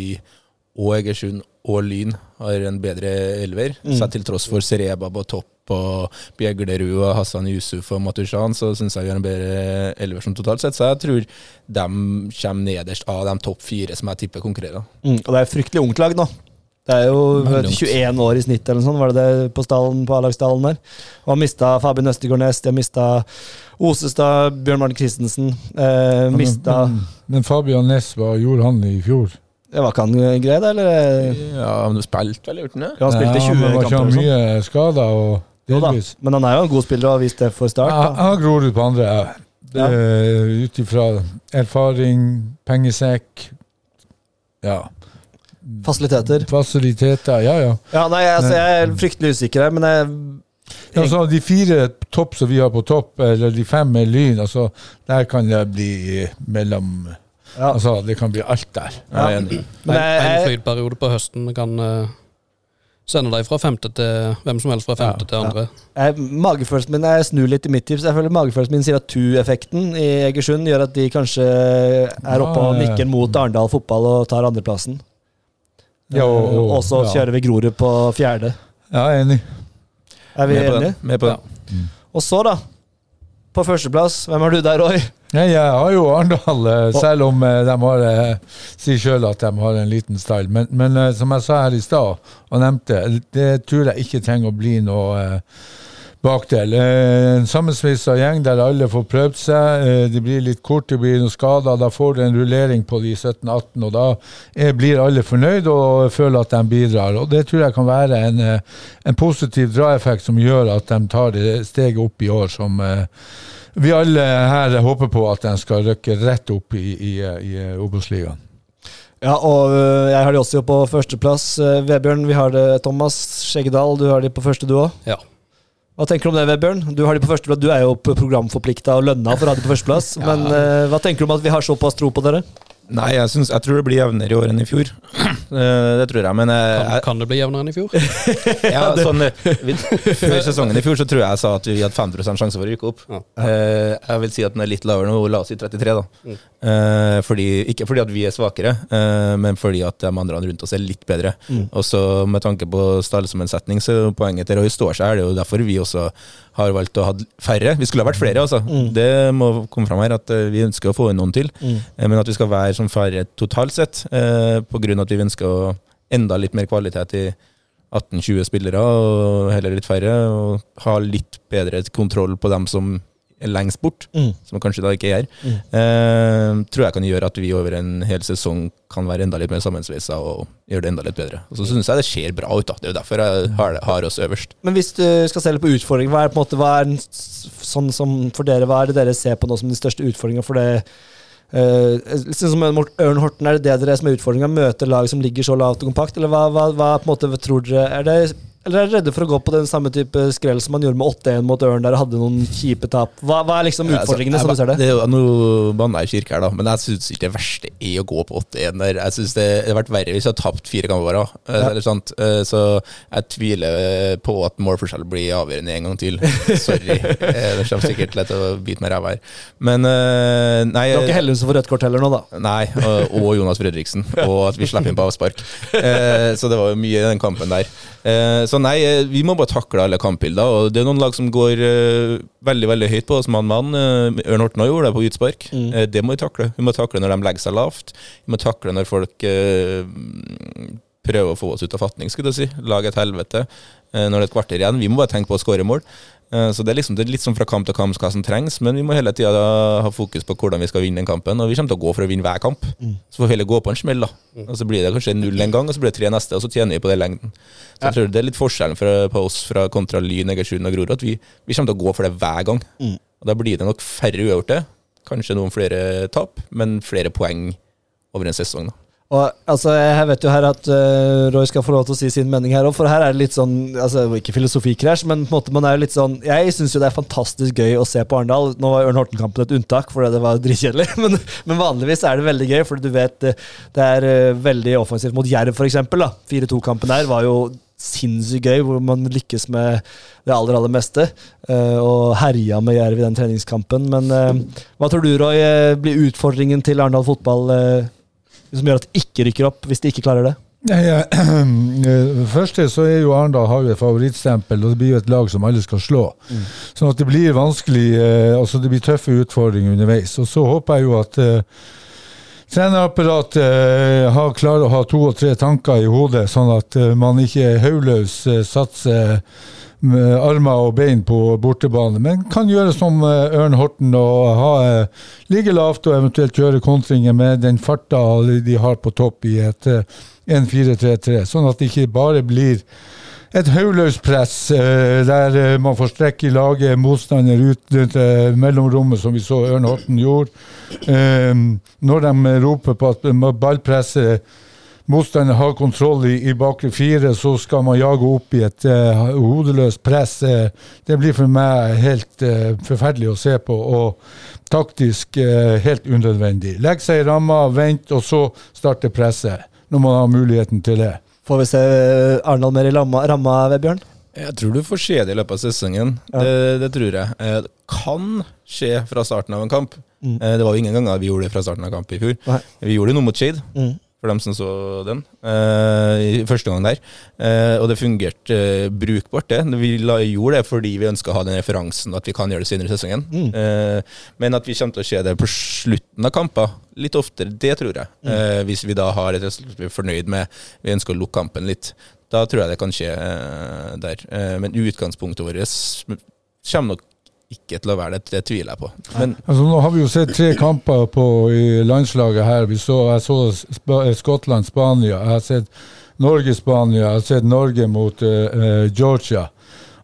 og Egersund og Lyn har en bedre elver. Så til tross for Sereba på topp og Bjeglerud og Hassan Yusuf og Matushan, så syns jeg vi har en bedre elver som totalt sett. Så jeg tror de kommer nederst av de topp fire som jeg tipper konkurrerer. Mm, og det er et fryktelig ungt lag nå. Det er jo vet, 21 år i snitt, eller noe sånt, var det det på stallen, på A-lagsstallen der. Og har mista Fabian Østegård Næss, de har mista Osestad, Bjørn Martin Christensen. Eh, mista men, men Fabian Næss, hva gjorde han i fjor? Ja, Var ikke han grei, da, eller? Ja, men du spilte vel, gjorde han det? Ja, han spilte Ja, 20 men Var ikke kamper han eller sånn. mye skada da, delvis? men han er jo en god spiller og har vist det for start. Jeg Da. jeg har Grorud på andre. Ja. Eh, Ut ifra erfaring, pengesekk Ja. Fasiliteter. Fasiliteter. Ja, ja. Ja, nei, altså, jeg er fryktelig usikker her, men jeg ja altså, de fire topp som vi har på topp, eller de fem med Lyn, altså, der kan det bli mellom Ja. Altså, det kan bli alt der. Jeg er enig. Men en, en flytperiode på høsten kan eh, sende deg fra femte til hvem som helst fra femte Ja, til andre. Jeg, magefølelsen min Jeg snur litt i mitt tips. Jeg føler Magefølelsen min sier at Tu-effekten i Egersund gjør at de kanskje er oppe og Ja, ja. nikker mot Arendal fotball og tar andreplassen. Ja, og- og- så ja. kjører vi Grorud på fjerde. Ja, jeg er enig. Er vi enige? Med på det. Og så, da. På førsteplass, hvem har du der, Roy? Jeg har jo Arendal, eh, selv om eh, de har, eh, sier sjøl at de har en liten style. Men, men som jeg sa her i stad, og nevnte, det tror jeg ikke trenger å bli noe bakdel. Eh, En sammensveisa gjeng der alle får prøvd seg. de Det blir litt kort, det blir noen skader. Da får du en rullering på de 17-18, og da er, blir alle fornøyd og føler at de bidrar. Og Det tror jeg kan være en, eh, en positiv draeffekt som gjør at de tar det steget opp i år som eh, vi alle her håper på at de skal rykke rett opp i, i, i Obos-ligaen. Ja, og jeg har de også på førsteplass. Vebjørn, vi har det Thomas Skjeggedal. Du har de på første, du òg. Ja. Hva tenker du om det, Vebjørn? Du har de på førsteplass. Du er jo programforplikta og lønna for å ha de på førsteplass. Men øh, hva tenker du om at vi har såpass tro på dere? Nei, jeg, synes, jeg tror det blir jevnere i år enn i fjor. Eh, det tror jeg, men eh, Kan, kan det bli jevnere enn i fjor? ja, sånn, eh, vi, Før sesongen i fjor så tror jeg jeg sa at vi hadde 50 sjanse for å rykke opp. Ja. Eh, jeg vil si at den er litt lavere nå, la oss si 33, da. Mm. fordi, ikke fordi at vi er svakere, eh, men fordi at de andre rundt oss er litt bedre. Og så med tanke på stallsammensetning, så poenget til Roy står seg. Er det jo derfor vi også har valgt å ha færre. Vi skulle ha vært flere, altså. Det må komme fram her, at eh, vi ønsker å få inn noen til. Mm. men at vi skal være som færre totalt sett, eh, av at vi ønsker å enda litt mer kvalitet i 18-20 spillere, og heller litt færre, og ha litt bedre kontroll på dem som lengst bort, som kanskje da ikke er. Eh, tror jeg kan gjøre at vi over en hel sesong kan være enda litt mer sammensveisa og gjøre det enda litt bedre. Og så syns jeg det ser bra ut, da. Det er jo derfor jeg har, har oss øverst. Men hvis du skal se litt på utfordringer, hva er på en måte, hva er den sånn som for dere, hva er det dere ser på nå som de største utfordringene for det Uh, som Ørn Horten, Er det det dere som er utfordringa? Møte lag som ligger så lavt og kompakt? Eller hva, hva, hva måte tror dere er det eller er dere redde for å gå på den samme type skrell som man gjorde med 8-1 mot Ørn, der dere hadde noen kjipe tap? Hva, hva er liksom Ja, altså, utfordringene, jeg som du ser det? det er jo, noe jeg i kirke her, da, men jeg syns ikke det verste er å gå på 8-1 der. Jeg synes det hadde vært verre hvis jeg hadde tapt fire kamper eh, Ja. Eller sant? Eh, Så jeg tviler eh, på at målforskjell blir avgjørende en gang til. Sorry. Det kommer sikkert lett å bite meg ræva her. Men nei Du har ikke Hellum som får rødt kort heller nå, da? Nei, og, og Jonas Fredriksen. Og at vi slipper inn på avspark. Så det var jo mye i den kampen der. Eh, så nei, eh, vi må bare takle alle kampbilder. Og det er noen lag som går uh, veldig veldig høyt på oss mann-mann. Uh, Ørn Horten gjorde det på utspark. Mm. Uh, det må vi takle. Vi må takle når de legger seg lavt. Vi må takle når folk prøver å få oss ut av fatning, skulle jeg si. Lage et helvete. Når det er et kvarter igjen. Vi må bare tenke på å skåre mål. Eh, Så det er, liksom, det er litt sånn fra kamp til kamp hva som trengs, men vi må hele tida ha fokus på hvordan vi skal vinne den kampen. Og vi kommer til å gå for å vinne hver kamp. Så får vi heller gå på en smell, da. Og så blir det kanskje null en gang, og så blir det tre neste, og så tjener vi på det lengden. Så jeg tror det er litt forskjellen fra, på oss fra kontra Lyn, Egersund og Grorud, at vi, vi kommer til å gå for det hver gang. Og da blir det nok færre uavgjorte. Kanskje noen flere tap, men flere poeng over en sesong. da. Og altså, Jeg vet jo her at uh, Roy skal få lov til å si sin mening her òg, for her er det litt sånn altså Ikke filosofikrasj, men på en måte man er jo litt sånn Jeg syns jo det er fantastisk gøy å se på Arendal. Nå var Ørn Horten-kampen et unntak, fordi det var dritkjedelig, men, men vanligvis er det veldig gøy, for du vet eh, det er uh, veldig offensivt mot Jerv, f.eks. 4-2-kampen der var jo sinnssykt gøy, hvor man lykkes med det aller, aller meste. og herja med Jerv i den treningskampen. Men hva tror du, Roy, blir utfordringen til Arendal fotball som gjør at de ikke rykker opp, hvis de ikke klarer det? Nei, ja, først det første så er jo Arendal har jo et favorittstempel, og det blir jo et lag som alle skal slå. Sånn at det blir vanskelig, eh, altså det blir tøffe utfordringer underveis. Og så håper jeg jo at uh, trenerapparatet uh, har klarer å ha to og tre tanker i hodet, sånn at uh, man ikke hodeløs eh, satser armer og bein på bortebane, men kan gjøre som eh, Ørn Horten og ha, eh, ligge lavt og eventuelt kjøre kontringer med den farta de har på topp i et eh, 1-4-3-3, sånn at det ikke bare blir et hodeløst press eh, der eh, man får strekk i laget, motstander ut eh, mellomrommet, som vi så Ørn Horten gjorde. Eh, når de roper på at eh, ballpresset motstander har kontroll i, i bakre fire, så skal man jage opp i et uh, hodeløst press. Uh, det blir for meg helt uh, forferdelig å se på, og taktisk helt unødvendig. Legg seg i ramma, vent, og så starte presset. Når man har muligheten til det. Får vi se Arendal mer i ramma, ramma Vebjørn? Jeg tror du får se det i løpet av sesongen. Ja. Det, det tror jeg. Det kan skje fra starten av en kamp. Mm. Det var jo ingen ganger vi gjorde det fra starten av kamp i fjor. Nei. Vi gjorde det nå mot Shade, Mm. For dem som så den, eh, i første gang der. Uh, og det fungerte uh, brukbart, det. Vi la, gjorde det fordi vi ønska å ha den referansen at vi kan gjøre det senere i sesongen. Mm. Men at vi kommer til å se det på slutten av kamper, litt oftere, det tror jeg. Mm. Hvis vi da har et resultat vi er fornøyd med, vi ønsker å lukke kampen litt. Da tror jeg det kan skje der. Men utgangspunktet vårt kommer nok ikke til å være det, det tviler jeg på. Men Altså, nå har vi jo sett tre kamper på i landslaget her. Vi så, jeg så Sp Skottland-Spania, jeg har sett Norge-Spania, jeg har sett Norge mot eh, eh, Georgia.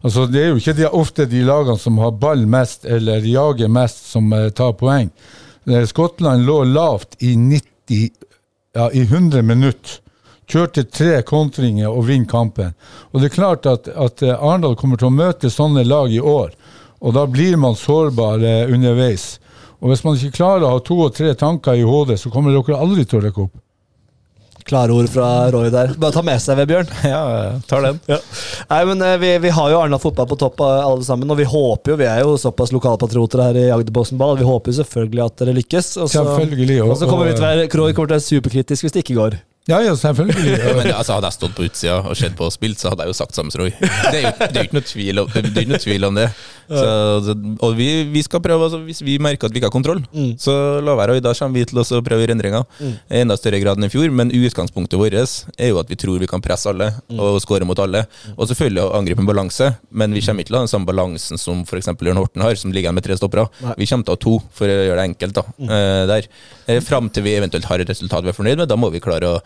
Altså, det er jo ikke de, ofte de lagene som har ball mest eller jager mest, som uh, tar poeng. Eh, Skottland lå lavt i 90, ja, i 100 minutter. Kjørte tre kontringer og vinner kampen. Og det er klart at, at eh, Arendal kommer til å møte sånne lag i år. Og da blir man sårbar eh, underveis. Og hvis man ikke klarer å ha to og tre tanker i hodet, så kommer dere aldri til å rekke opp. Klare ord fra Roy der. Bare ta med seg, Vebjørn. ja, tar den. Nei, men eh, vi, vi har jo Arna fotball på topp eh, alle sammen, og vi håper jo, vi er jo såpass lokalpatrioter her i Agderposten Ball, vi håper jo selvfølgelig at dere lykkes. Og så, Selvfølgelig. og så kommer vi til å være Roy kommer til å være superkritisk hvis det ikke går. Ja, ja, selvfølgelig. Men altså, Hadde jeg stått på utsida og sett på og spilt, så hadde jeg jo sagt samme Roy. Det er jo det er ikke noe tvil om det. det, tvil om det. Så, og vi, vi skal prøve, altså, Hvis vi merker at vi ikke har kontroll, Mm. så la være. Og da kommer vi til å prøve endringer. I enda større grad enn i fjor. Men utgangspunktet vårt er jo at vi tror vi kan presse alle og skåre mot alle. Og selvfølgelig angripe en balanse, men vi kommer ikke til å ha den samme balansen som f.eks. Jørn Horten har, som ligger igjen med tre stoppere. Vi kommer til å ha to, for å gjøre det enkelt. da, eh, der. Eh, Fram til vi eventuelt har et resultat vi er fornøyd med, da må vi klare å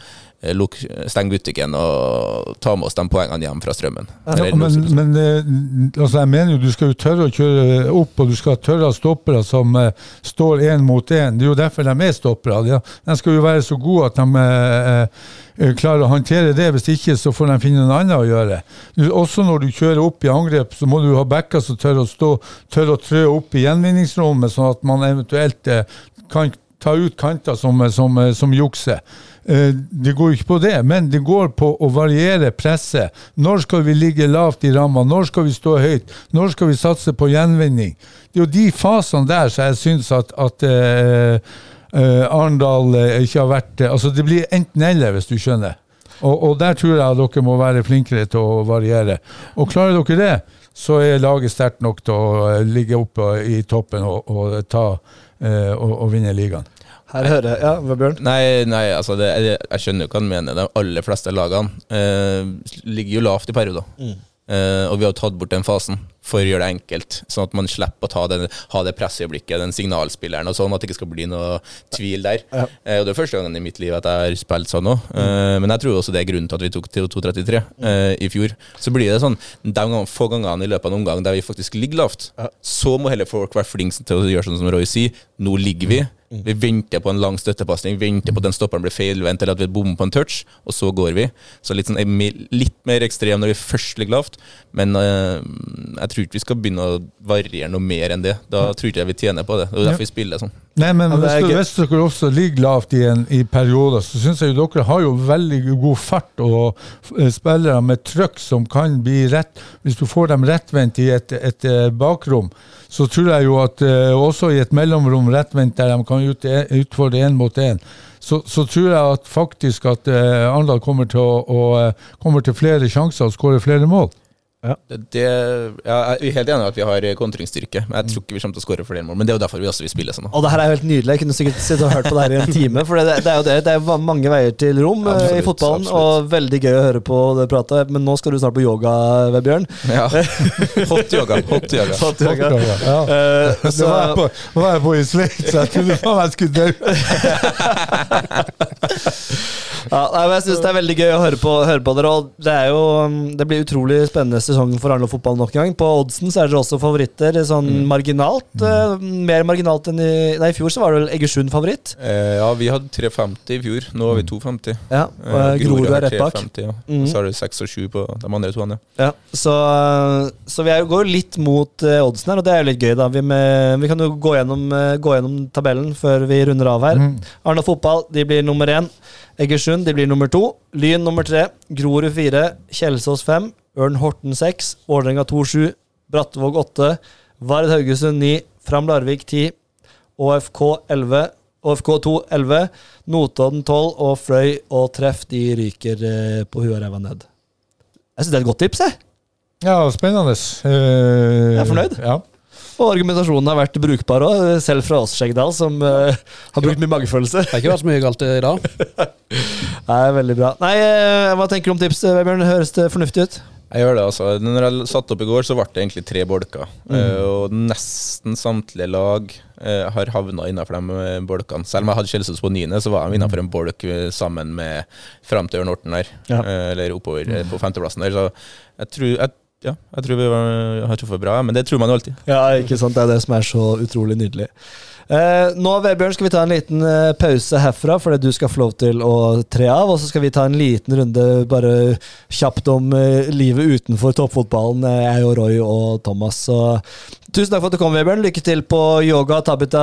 luk, stenge butikken og ta med oss de poengene hjem fra strømmen. Ja, men men eh, altså jeg mener jo du skal jo tørre å kjøre opp, og du skal tørre å ha stoppere som uh, står én mot én. Det er jo derfor de er stoppere. De, de skal jo være så gode at de eh, eh, klarer å håndtere det. Hvis ikke så får de finne noe annet å gjøre. Du, også når du kjører opp i angrep, så må du ha backer som tør å stå, tør å trø opp i gjenvinningsrommet, sånn at man eventuelt eh, kan ta ut kanter som, som, som jukser. Eh, Det går ikke på det, men det går på å variere presset. Når skal vi ligge lavt i ramma? Når skal vi stå høyt? Når skal vi satse på gjenvinning? Det er jo de fasene der som jeg syns at, at uh, uh, Arendal ikke har vært Altså, det blir enten-eller, hvis du skjønner. Og, og der tror jeg at dere må være flinkere til å variere. Og klarer dere det, så er laget sterkt nok til å ligge oppe i toppen og, og, ta, uh, og vinne ligaen. Her hører jeg Ja, Bjørn? Nei, nei altså det, jeg, jeg skjønner jo hva han mener. De aller fleste lagene eh, ligger jo lavt i perioder. Eh, og vi har jo tatt bort den fasen for å gjøre det enkelt, sånn at man slipper å ta den, ha det presseøyeblikket, den signalspilleren og sånn, at det ikke skal bli noe tvil der. Ja. Eh, og Det er første gangen i mitt liv at jeg har spilt sånn òg. Eh, men jeg tror også det er grunnen til at vi tok til 2.33 eh, i fjor. Så blir det sånn de få gangene i løpet av en omgang der vi faktisk ligger lavt, så må heller folk være flinke til å gjøre sånn som Roy sier. Nå ligger vi. Vi venter på en lang støttepasning, venter på at den stopperen blir feilvendt, eller at vi bommer på en touch, og så går vi. Så litt, sånn, litt mer ekstrem når vi først ligger lavt, men jeg tror ikke vi skal begynne å variere noe mer enn det. Da tror ikke jeg vi tjener på det. Det er derfor vi spiller sånn. Nei, men Ja, hvis, gøy. hvis dere også ligger lavt i, en, i perioder, så syns jeg jo dere har jo veldig god fart og eh, spillere med trøkk som kan bli rett Hvis du får dem rettvendt i et, et eh, bakrom, så tror jeg jo at eh, også i et mellomrom rettvendt der de kan ut, utfordre én mot én, så, så tror jeg at faktisk at Arendal kommer kommer til flere sjanser og skårer flere mål. Det, det, ja, jeg er helt enig i at vi har kontringsstyrke, men jeg tror ikke vi kommer til å skåre flere mål. Men det er jo derfor vi også vil spille sånn. Og det her er jo helt nydelig. Jeg kunne sikkert sittet og hørt på det her i en time. For det, det er jo det. Det er mange veier til rom absolutt, i fotballen, absolutt. og veldig gøy å høre på det pratet. Men nå skal du snart på yoga, Vebjørn. Ja. Hot yoga. Hot yoga. Hot yoga. Ja. Uh, Det så, var jeg på, var jeg på i Sveits, så jeg trodde faen jeg skulle dø. Ja, nei, men jeg syns det er veldig gøy å høre på, høre på dere. Og det er jo um, Det blir utrolig spennende sesong for Arendal fotball nok en gang. På oddsen så er dere også favoritter, sånn marginalt. eh, mer marginalt enn i Nei, i fjor så var det vel Egersund favoritt. Eh, ja, vi hadde 3,50 i fjor. Nå har vi 2,50. Ja, Eh, og Grorud er rett bak. Ja. Mm. Så har du 6 og 7 på de andre to. Ja. Ja, så, så vi er, jo- går litt mot uh, oddsen her, og det er jo litt gøy, da. Vi, med, vi kan jo gå gjennom, uh, gå gjennom tabellen før vi runder av her. Mm. Arendal fotball de blir nummer én. Egersund de blir nummer to. Lyn nummer tre. Grorud fire. Kjelsås fem. Ørn Horten seks. Vålerenga to sju. Brattvåg åtte. Vard Haugesund ni. Fram Larvik ti. ÅFK 11. ÅFK 2 11. Notodden 12. Og Fløy og Treff de ryker eh, på huet og ræva ned. Jeg syns det er et godt tips, jeg. Ja, spennende. Uh, Jeg er fornøyd. Ja. Og argumentasjonen har vært brukbar òg, selv fra oss, Skjeggdal, som uh, har brukt mye magefølelse. Det har ikke vært så mye galt i dag. Nei, veldig bra. Nei, eh, Hva tenker du om tipset, Vebjørn? Høres det fornuftig ut? Jeg gjør det, altså. Når jeg satt opp i går, så ble det egentlig tre bolker. Eh, og nesten samtlige lag har havna innenfor de bolkene. Selv om jeg hadde Kjelsås på niende, så var de innenfor en bolk sammen med fram til Ørn Orten der. Ja. Eller oppover på femteplassen der. Så jeg tror, jeg, ja, jeg tror vi har truffet bra, men det tror man jo alltid. Ja, ikke sant. Det er det som er så utrolig nydelig. Eh, nå, Vebjørn, skal vi ta en liten eh, pause herfra, fordi du skal få lov til å tre av. Og så skal vi ta en liten runde bare kjapt om eh, livet utenfor toppfotballen, eh, jeg og Roy og Thomas. Så tusen takk for at du kom, Vebjørn. Lykke til på yoga, tabita,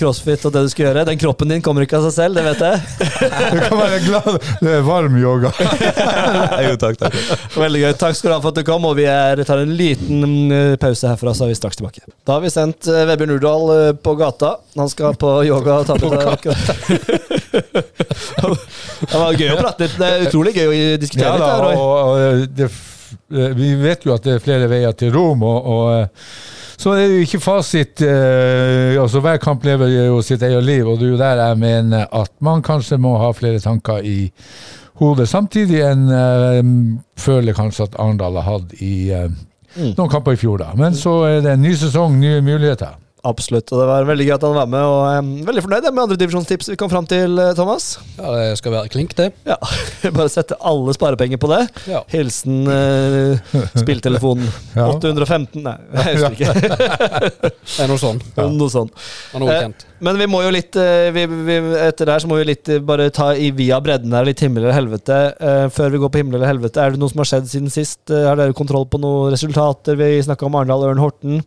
crossfit og det du skal gjøre. Den kroppen din kommer ikke av seg selv, det vet jeg. Du kan være glad det er varm yoga. jo, takk, takk. Veldig gøy. Takk skal du ha for at du kom, og vi er, tar en liten eh, pause herfra, så er vi straks tilbake. Da har vi sendt eh, Vebjørn Urdal eh, på gata. Han skal på yoga og ta Det var gøy å prate litt. Det er utrolig gøy å diskutere Ja, litt. da, her, Roy. og, og det, vi vet jo at det er flere veier til Rom, og, og så er det jo ikke fasit. Eh, altså Hver kamp lever jo sitt eget liv, og det er jo der jeg mener at man kanskje må ha flere tanker i hodet. Samtidig enn eh, føler kanskje at Arendal har hatt i eh, Mm. noen kamper i fjor, da. Men så er det en ny sesong, nye muligheter. Absolutt. Og det var veldig gøy at han var med, og er veldig fornøyd med andredivisjonstips vi kom fram til, eh, Thomas. Ja, det skal være klink, det. Ja, Bare sette alle sparepenger på det. Ja. Hilsen eh, spilltelefonen Ja. 815 Nei, jeg husker ikke. Det er noe sånn. Noe sånt. Er noe Eh. Men vi må jo litt eh, vi, vi, Etter der så må vi litt bare ta i via bredden her, litt himmel eller helvete. Eh, før vi går på himmel eller helvete, er det noe som har skjedd siden sist? Har dere kontroll på noen resultater? Vi snakka om Arendal Ørn Horten.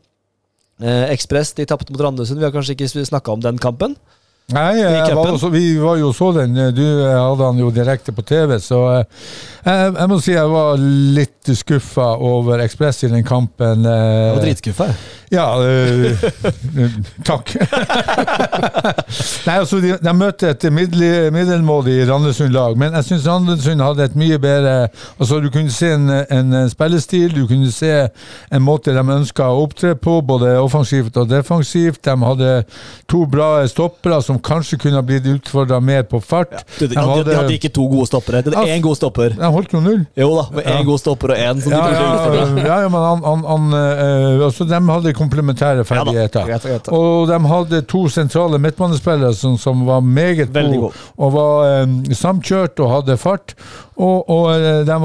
Eh, Ekspress de tapte mot Randesund. Vi har kanskje ikke snakka om den kampen? Nei, jeg var også, vi var jo så den. Du eh, hadde han jo direkte på TV, så eh, jeg, jeg må si jeg var litt skuffa over Ekspress i den kampen. eh, Jeg var dritskuffa. jeg. Ja, øh, takk. Nei, altså, de, de møtte et middel, middelmådig Randesund-lag, men jeg syns Randesund hadde et mye bedre Altså, Du kunne se en, en spillestil, du kunne se en måte de ønska å opptre på, både offensivt og defensivt. De hadde to bra stoppere som kanskje kunne blitt utfordra mer på fart. De, de, hadde, de hadde ikke to gode stoppere. De hadde Ja. én god stopper. De holdt jo null. Jo da, med én Ja. god stopper og én som de Ja, kanskje ja, utfordra. ja, ja, men han, han, han, øh, altså, de hadde komplementære ferdigheter. greit, greit. Og de hadde to sentrale midtbanespillere som, som var meget gode, god. og var um, samkjørt og hadde fart. Og, og eh, de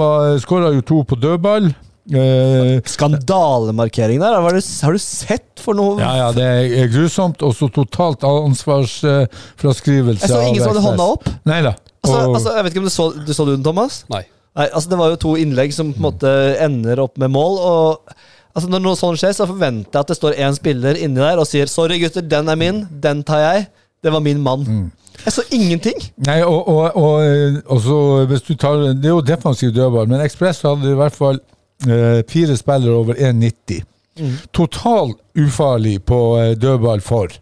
skåra jo to på dødball. Eh, Skandalemarkering der. Har du, har du sett for noe ja, ja, det er grusomt. Og så totalt ansvarsfraskrivelse. Jeg så ingen som hadde hånda opp. Nei da. Altså, Og- altså, jeg vet ikke om du så, du så den, Thomas? Nei. Nei, altså Det var jo to innlegg som på en måte ender opp med mål. Og altså Når noe sånt skjer, så forventer jeg at det står én spiller inni der og sier 'sorry, gutter, den er min, den tar jeg'. Det var min mann. Mm. Jeg så ingenting. Nei, og, og, og, eh, og så hvis du tar Det er jo defensiv dødball, men Ekspress hadde i hvert fall eh, fire spillere over 1,90. Total ufarlig på eh, dødball for.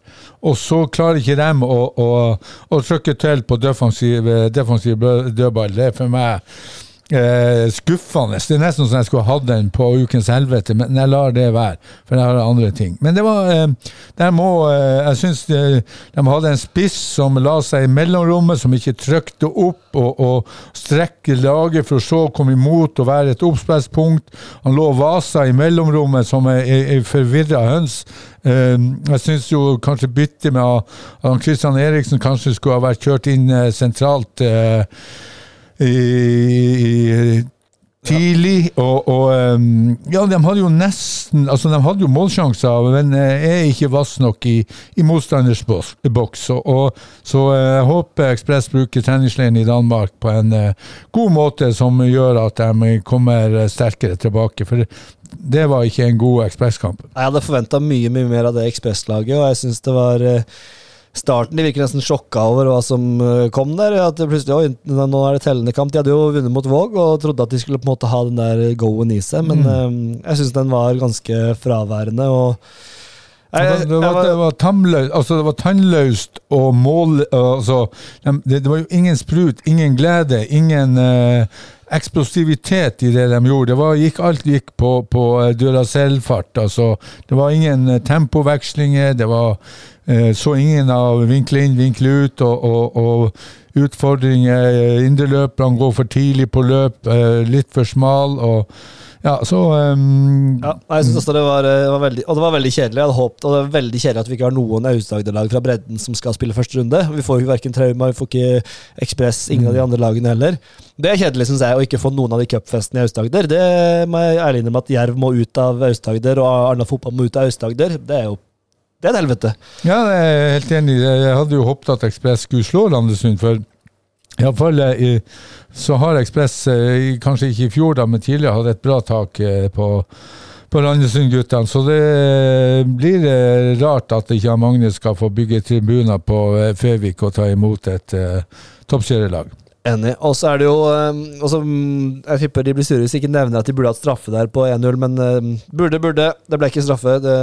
Og så klarer ikke dem å, å, å trykke til på defensiv, eh, defensiv dødball. Det er for meg eh, skuffende. Det er nesten som jeg skulle hatt den på Ukens helvete, men jeg lar det være. For jeg har andre ting. Men det var eh, der må, eh, Jeg syns de, de hadde en spiss som la seg i mellomrommet, som ikke trykte opp og, og strekke laget for å se, komme imot og være et oppspillspunkt. Han lå og vasa i mellomrommet som ei, forvirra høns. Eh, jeg syns jo kanskje byttet med at han Christian Eriksen kanskje skulle ha vært kjørt inn eh, sentralt. eh, i, i, tidlig, og, og Ja, de hadde jo nesten Altså, de hadde jo målsjanser, men eh, er ikke vass nok i, i motstanders boks. Og, og, så eh, jeg håper Ekspress bruker treningsleiren i Danmark på en eh, god måte som gjør at de kommer sterkere tilbake. For det var ikke en god Ekspresskamp. Jeg hadde forventa mye mye mer av det Ekspresslaget, og jeg syns det var Starten de virker nesten sjokka over hva som eh, kom der. At plutselig, oi, nå er det tellende kamp. De hadde jo vunnet mot Våg og trodde at de skulle på en måte ha den der go-en i seg, men eh, jeg syns den var ganske fraværende. og det, var, det, var, tamløst, altså det var tannløst og mål altså, det, det var jo ingen sprut, ingen glede, ingen eh, eksplosivitet i det de gjorde. Det var, gikk, alt gikk på, på eh, Duracell-fart. Altså, det var ingen eh, tempovekslinger. Det var eh, så ingen av vinkle inn, vinkle ut og, og, og utfordringer. Eh, Indreløperne går for tidlig på løp, eh, litt for smal. og ja, så um, ja, jeg synes også det var, eh, var veldig, Og det var veldig kjedelig. Jeg hadde håpet, og det var veldig kjedelig at vi ikke har noen Aust-Agder-lag fra bredden som skal spille første runde. Vi får jo verken Trauma, vi får ikke Ekspress, ingen av de andre lagene heller. Det er kjedelig, syns jeg, å ikke få noen av de cupfestene i Aust-Agder. Det må jeg ærlig innrømme at Jerv må ut av Aust-Agder, og Arna fotball må ut av Aust-Agder. Det er jo det er et helvete. Ja, jeg er helt enig. Jeg hadde jo håpet at Ekspress skulle slå Landesund, for iallfall så har Ekspress, eh, kanskje ikke i fjor, da, men tidligere, hatt et bra tak eh, på, på Landesund-guttene. Så det blir eh, rart at ikke Magnus skal få bygge tribuner på eh, Føvik og ta imot et uh, toppserielag. Enig. Og så er det jo um, også, mm, Jeg tipper de blir sure hvis de ikke nevner at de burde hatt straffe der på 1-0, men um, burde, burde. Det ble ikke straffe. Det,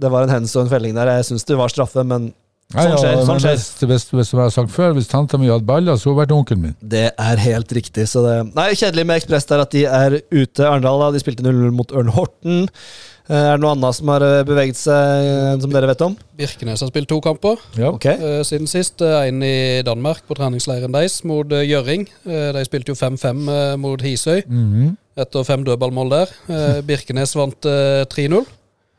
det var en hens og en felling der. Jeg syns det var straffe, men Sånn ja, skjer, sånn skjer. Hvis, hvis, hvis, som jeg har sagt før, hvis tanta mi hadde baller, så hadde hun vært onkelen min. det er helt riktig. Så det Nei, kjedelig med Ekspress der at de er ute. Arendal da, de spilte 0-0 mot Ørn Horten. Eh, Er det noe annet som har eh, beveget seg, eh, som dere vet om? Birkenes har spilt to kamper Ja. Ok. eh, siden sist. En i Danmark, på treningsleiren deres, mot Gjøring. Eh, de spilte jo 5-5 eh, mot Hisøy, Mhm. etter fem dødballmål der. Eh, Birkenes vant eh, 3-0.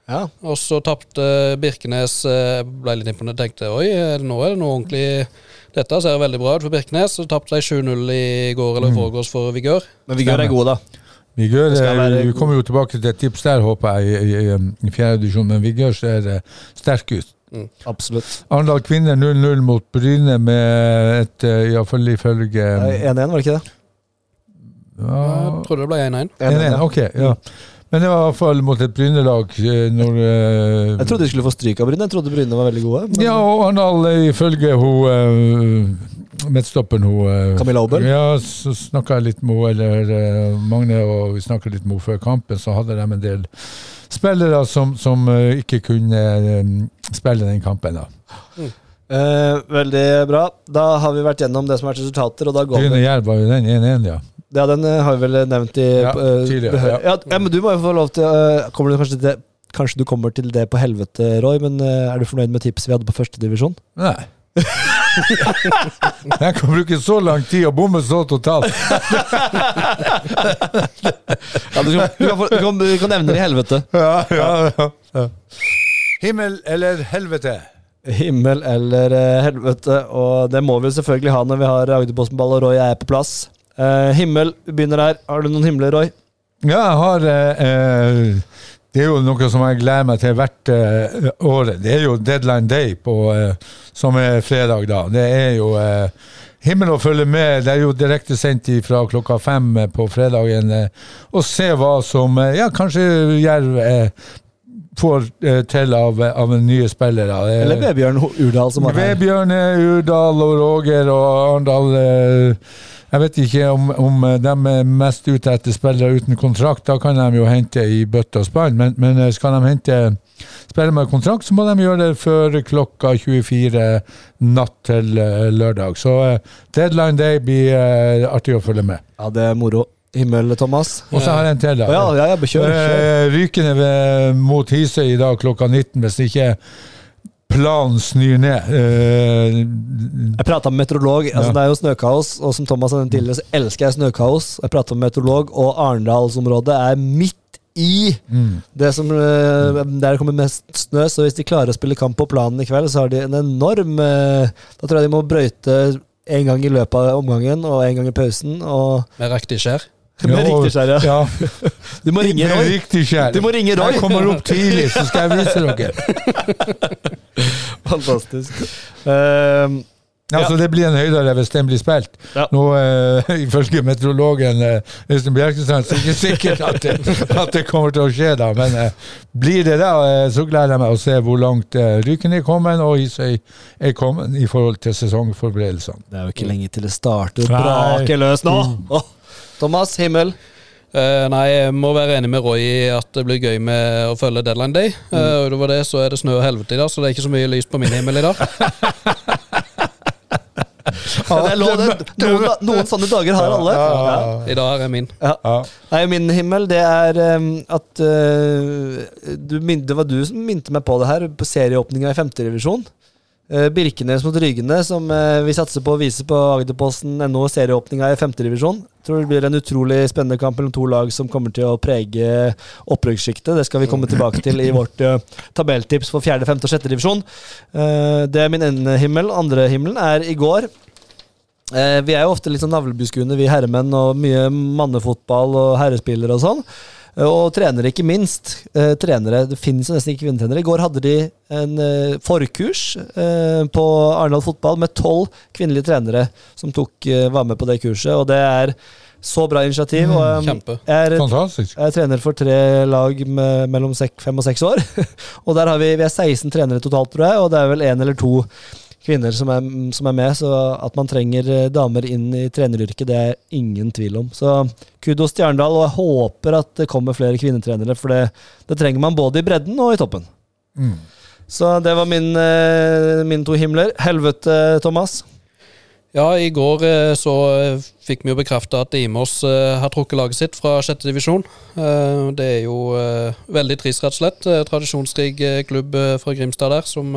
Ja. Og så tapte Birkenes Ble litt imponert. Tenkte oi, er nå er det noe ordentlig Dette ser veldig bra ut for Birkenes. Så tapte de 7-0 i går eller i forgårs for Vigør. Men Vigør er gode, da. Vigør, Det eh, være- vi kommer jo tilbake til et tips der, håper jeg, i, i, i, i fjerde divisjon, men Vigør ser eh, sterk ut. Absolutt. Arendal kvinner 0-0 mot Bryne med et, eh, iallfall ifølge 1-1, var det ikke det? ja, Jeg trodde det ble 1-1. 1-1, ok, ja. Men det var iallfall mot et Bryne-lag når Jeg trodde de skulle få stryk av Bryne. Jeg trodde Bryne var veldig gode. Men Ja, og Arendal, ifølge hun midtstopperen hun eh, Camilla Aabel? Ja, så snakka jeg litt med henne, eller eh, Magne, og vi snakka litt med henne før kampen, så hadde de en del spillere som, som eh, ikke kunne spille den kampen. da. Eh, veldig bra. Da har vi vært gjennom det som har vært resultater, og da går Bryne vi Jerv var jo den 1-1, ja. Ja, den har vi vel nevnt i Ja, tidligere, ja. ja. ja, men du må jo få lov til uh, Kommer du kanskje til det Kanskje du kommer til det på helvete, Roy, men uh, er du fornøyd med tipset vi hadde på førstedivisjon? Nei. Jeg kan bruke så lang tid og bomme så totalt. Ja, du, kan, du, kan, du, kan, du kan nevne det i helvete. Ja, ja, ja, ja. Himmel eller helvete? Himmel eller eh, helvete, og det må vi selvfølgelig ha når vi har Agderposten-ball og Roy er på plass. Eh, himmel, vi begynner her. Har du noen himler, Roy? Ja, jeg har eh, eh, Det er jo noe som jeg gleder meg til hvert uh, år. Det er jo deadline day, på, uh, som er fredag, da. Det er jo uh, himmel å følge med. Det er jo direktesendt fra klokka fem eh, på fredagen. Eh, og se hva som eh, Ja, kanskje Jerv eh, får eh, til av, av nye spillere. Eller Vebjørn Urdal, som var her. Vebjørn eh, Urdal og Roger og Arendal eh, Jeg vet ikke om, om de er mest ute etter spillere uten kontrakt. Da kan de jo hente i bøtte og spann, men, men skal de hente spiller med kontrakt, så må de gjøre det før klokka 24 natt til lørdag. Så deadline day blir artig å følge med. Ja, det er moro. Himmel, Thomas. Og så har jeg en til. da. Ja, ja, ja, kjør, kjør. Eh, Rykende ved, mot Hisøy i dag klokka 19, hvis ikke planen snur ned. Uh, Jeg prata med meteorolog. altså Ja. Det er jo snøkaos, og som Thomas sa tidligere, så elsker jeg snøkaos. Jeg prata med meteorolog, og Arendalsområdet er midt i mm. det som eh, der det kommer mest snø. Så hvis de klarer å spille kamp på planen i kveld, så har de en enorm Da tror jeg de må brøyte en gang i løpet av omgangen og en gang i pausen. Og Med riktig skjær. med Ja, riktig skjær, ja. Du må ringe Roy. Du må ringe Roy. Jeg kommer opp tidlig, så skal jeg vise dere. Fantastisk. Ehm, Ja, Altså, Det blir en høydere hvis den blir spilt. Ja. Nå, uh, Ifølge meteorologen eh, Øystein Bjerkestrand så er det ikke sikkert at det, at det kommer til å skje, da. Men uh, blir det da, uh, så gleder jeg meg å se hvor langt uh, Ryken er kommet og Isøy er kommet i forhold til sesongforberedelsene. det er jo ikke lenge til det starter å brake løs nå. Åh. Thomas, himmel. Uh, nei, jeg må være enig med Roy i at det blir gøy med å følge deadline day. Uh, utover det så er det snø og helvete i dag, så det er ikke så mye lys på min himmel i dag. Ja, det er lov, det. Noen, noen sånne dager har alle. Ja. I dag er min. Ja. Nei, min himmel, det er um, at uh, du, min- Det var du som minte meg på det her, på serieåpninga i femterevisjon. Uh, Birkenes mot Rygene, som uh, vi satser på å vise på Agderposten.no, serieåpninga i femtedivisjon. Tror det blir en utrolig spennende kamp mellom to lag som kommer til å prege opprykkssjiktet. Det skal vi komme tilbake til i vårt uh, tabelltips for fjerde, femte og sjette divisjon. Uh, det er min ene himmel. Andre himmelen er i går. Eh, vi er jo ofte litt sånn navlebeskuende, vi herremenn, og mye mannefotball og herrespillere og sånn. Eh, Og trenere, ikke minst. Eh, trenere, Det finnes jo nesten ikke kvinnetrenere. I går hadde de en eh, forkurs eh, på Arendal fotball med tolv kvinnelige trenere som tok, eh, var med på det kurset, og det er så bra initiativ. og, eh, Kjempe. jeg er Fantastisk. jeg er trener for tre lag med, mellom sek, fem og seks år. og der har vi, vi er 16 trenere totalt, tror jeg, og det er vel én eller to kvinner som er, som er med. Så at man trenger eh, damer inn i treneryrket, det er ingen tvil om. Så kudos til Arendal, og jeg håper at det kommer flere kvinnetrenere, for det, det trenger man både i bredden og i toppen. Mm. Så det var min, eh, mine to himler. Helvete, Thomas. Ja, i går eh, så fikk vi jo bekrefta at Imos har trukket laget sitt fra sjette divisjon. Eh, Det er jo veldig trist, rett og slett. Tradisjonsrik klubb fra Grimstad der som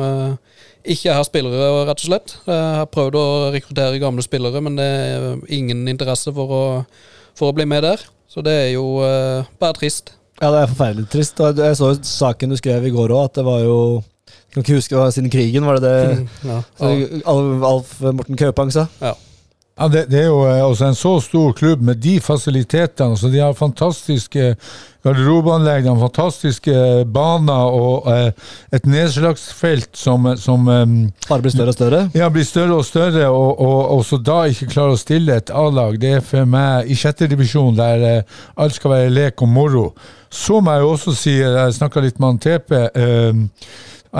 ikke har spillere, rett og slett. Jeg Har prøvd å rekruttere gamle spillere, men det er ingen interesse for å, for å bli med der. Så det er jo uh, bare trist. Ja, det er forferdelig trist. Og Jeg så jo saken du skrev i går òg, at det var jo Jeg kan ikke huske hva siden krigen, var det det Ja. Alf Morten Kaupang sa? Ja, det, det er jo altså også en så stor klubb med de fasilitetene. så de har fantastiske garderobeanlegg, de har fantastiske baner og eh, et nedslagsfelt som, som eh, Bare blir større og større? ja, blir større og større, og, og, og så da ikke klarer å stille et A-lag. Det er for meg i sjette divisjon, der eh, alt skal være lek og moro. Så må jeg jo også si, jeg snakka litt med han TP eh,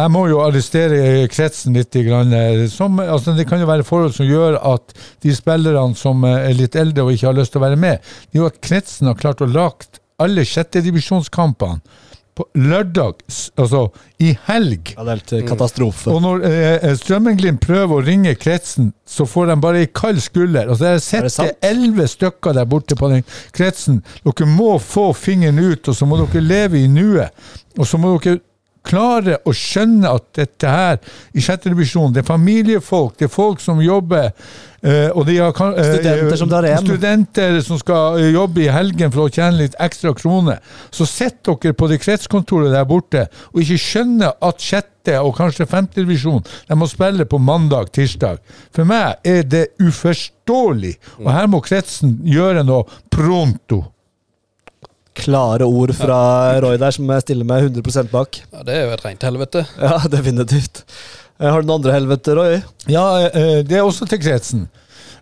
jeg må jo arrestere kretsen litt. Eh, som, altså det kan jo være forhold som gjør at de spillerne som eh, er litt eldre og ikke har lyst til å være med, det er jo at kretsen har klart å lage alle sjettedivisjonskampene på lørdag, altså i helg. Ja, det er helt eh, katastrofe. Og når eh, Strømmenglimt prøver å ringe kretsen, så får de bare ei kald skulder. Altså, jeg har sett elleve stykker der borte på den kretsen. Dere må få fingeren ut, og så må dere leve i nuet. Og så må dere klare å skjønne at dette her i sjette divisjon, det er familiefolk, det er folk som jobber eh, og de har, eh, Studenter som drar hjem. Studenter som skal eh, jobbe i helgen for å tjene litt ekstra kroner. Så sitter dere på det kretskontoret der borte og ikke skjønner at sjette og kanskje femte divisjon de må spille på mandag, tirsdag. For meg er det uforståelig. Og her må kretsen gjøre noe pronto. Klare ord fra Roy der, som jeg stiller meg 100% bak. Ja, det er jo et rent helvete. Ja, definitivt. Eh, Har du noen andre helvete, Roy? Ja, eh, det er også til kretsen.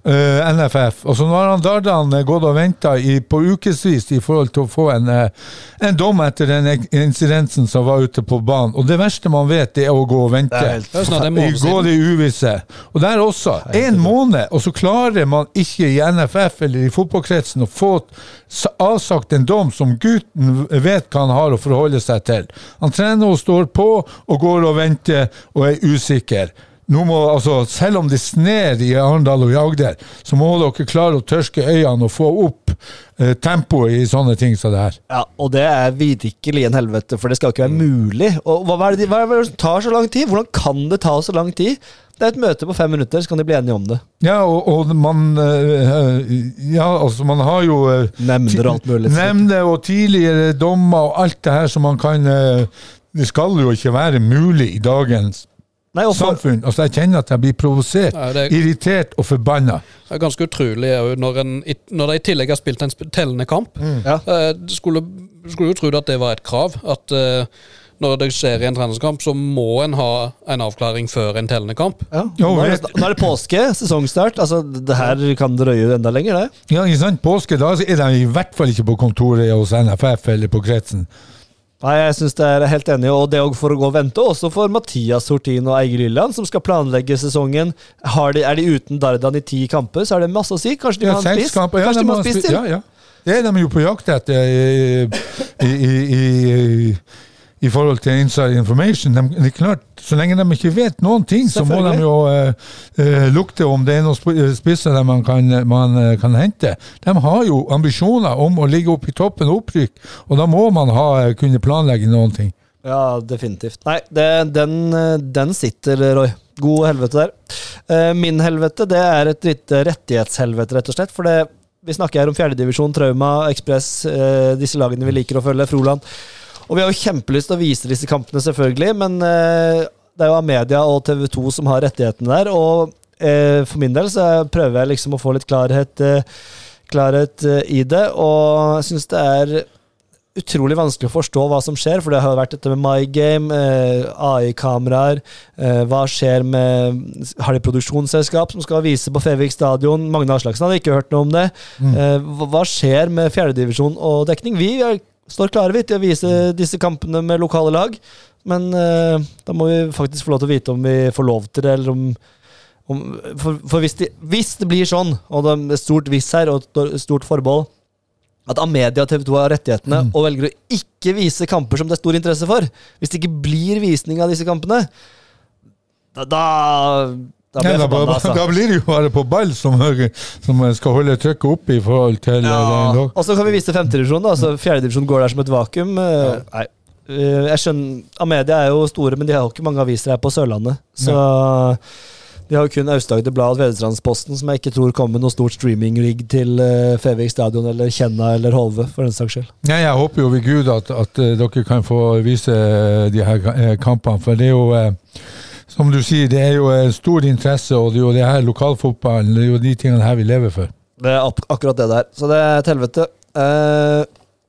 Eh, NFF. Og så nå har han Dardan eh, gått og venta på ukevis i forhold til å få en, uh, en dom etter den insidensen incidensen som var ute på banen. Og det verste man vet, det er å gå og vente. Det er en I gå det uvisse. Og der også. En måned, og så klarer man ikke i NFF eller i fotballkretsen å få avsagt en dom som gutten vet hva han har å forholde seg til. Han trener og står på og går og venter og er usikker. Nå må, altså, selv om det sner i Arendal og i Agder, så må dere klare å tørske øynene og få opp eh, tempoet i sånne ting som det her. Ja, og det er virkelig en helvete, for det skal ikke være mulig. Og hva, er det, de- hva er det som tar så lang tid? Hvordan kan det ta så lang tid? Det er et møte på fem minutter, så kan de bli enige om det. Ja, og, og man eh, Ja, altså, man har jo eh, Nemnder og alt mulig. Nemnder og tidligere dommer og alt det her som man kan eh, Det skal jo ikke være mulig i dagens Nei, og for, samfunn. Altså, jeg kjenner at jeg blir provosert, Nei, er- irritert og forbanna. Det er ganske utrolig er når, en, når de i tillegg har spilt en tellende kamp. Ja. Eh, du skulle, skulle jo tro at det var et krav. At eh, når det skjer i en treningskamp, så må en ha en avklaring før en tellende kamp. ja. Nå, er det, nå er det påske, sesongstart. Altså, det her kan drøye enda lenger, det. Ja, ikke sant? Påske, da er de i hvert fall ikke på kontoret hos NFF eller på kretsen. Nei, jeg synes det er helt enig, og det er for å gå og vente, også for Mathias Sortin og Eigil Lilland, som skal planlegge sesongen. Har de, er de uten Dardan i ti kamper, så er det masse å si. Kanskje de Ja, må ha en spiss? kamper. Ja, Kanskje de må ha en spiss til? Ja, ja. Det er de jo på jakt etter i, i, i, i, i forhold til inside information. De, det er klart, Så lenge de ikke vet noen ting, så må de jo eh, eh, lukte om det er noen sp- spisser man kan, man eh, kan hente. De har jo ambisjoner om å ligge oppe i toppen og opprykk, og da må man ha, eh, kunne planlegge noen ting. Ja, definitivt. Nei, det, den, eh, den sitter, Roy. God helvete der. Eh, Min helvete det er et lite rettighetshelvete, rett og slett. For det, vi snakker her om fjerdedivisjon, Trauma, Ekspress, eh, disse lagene vi liker å følge, Froland. Og vi har jo kjempelyst til å vise disse kampene, selvfølgelig, men eh, det er jo Amedia og TV 2 som har rettighetene der. Og eh, for min del så prøver jeg liksom å få litt klarhet, eh, klarhet eh, i det, og jeg syns det er utrolig vanskelig å forstå hva som skjer, for det har vært dette med MyGame, eh, AI-kameraer, eh, hva skjer med Har de produksjonsselskap som skal vise på Fevik stadion? Magne Aslaksen hadde ikke hørt noe om det. Eh, hva, skjer med fjerdedivisjon og dekning? Vi står klare vi til å vise disse kampene med lokale lag, men eh, da må vi faktisk få lov til å vite om vi får lov til det, eller om om, for for hvis, de, hvis det blir sånn, og det er stort hvis her, og stort forbehold, at Amedia og TV 2 har rettighetene og velger å ikke vise kamper som det er stor interesse for, hvis det ikke blir visning av disse kampene, da, da, da blir Ja, da, da, blir det jo bare på ball som, som skal holde trykket oppe i forhold til eh, Ja. Og så kan vi vise til femtedivisjon, fjerdedivisjon går der som et vakuum. Ja. Nei. Eh, Jeg skjønner, Amedia er jo store, men de har jo ikke mange aviser her på Sørlandet. Så De har jo kun Aust-Agder Blad og Tvedestrandsposten, som jeg ikke tror kommer med noe stort streaming-rigg til Fevik stadion eller Kjenna eller Holve, for den saks skyld. Nei, jeg håper jo ved Gud at, at eh, dere kan få vise eh, de her eh, kampene, for det er jo eh, som du sier, det er jo eh, stor interesse, og det er jo det her lokalfotballen, det er jo de tingene her vi lever for. Det er ak akkurat det der. Så det er et helvete. Eh,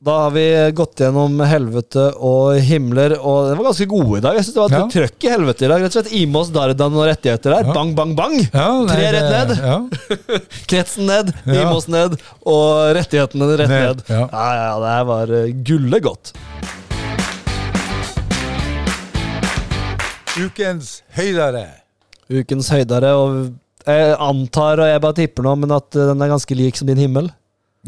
da har vi gått gjennom helvete og himler, og den var ganske gode i dag. Jeg synes det var et Ja. trøkk i helvete i dag. Rett og slett Imos, Dardan og rettigheter der. Ja. Bang, bang, bang! Ja, nei, Tre rett ned. Ja. Kretsen ned. Imos ned, og rettighetene rett Ned, ned. ja. Ja, ja, det her var uh, gullet godt. Ukens høydere. Ukens høydere, og jeg antar, og jeg bare tipper nå, men at uh, den er ganske lik som din himmel.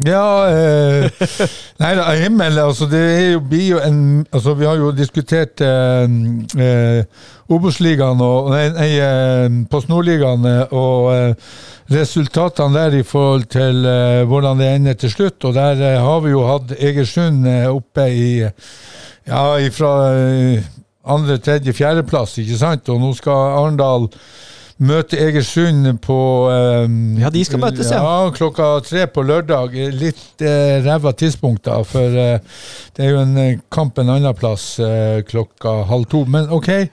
Ja eh, Nei da, himmel altså det er jo, blir jo en altså Vi har jo diskutert eh, eh, Obos-ligaen og Nei, nei eh, Post Nord-ligaen eh, og eh, resultatene der i forhold til eh, hvordan det ender til slutt. Og der eh, har vi jo hatt Egersund eh, oppe i Ja, fra eh, andre, tredje, fjerdeplass, ikke sant? Og nå skal Arendal møte Egersund på eh, Ja, de skal møtes, ja. ja. Klokka tre på lørdag. Litt eh, ræva tidspunkt, da, for eh, det er jo en eh, kamp en annen plass eh, klokka halv to. Men OK. Eh,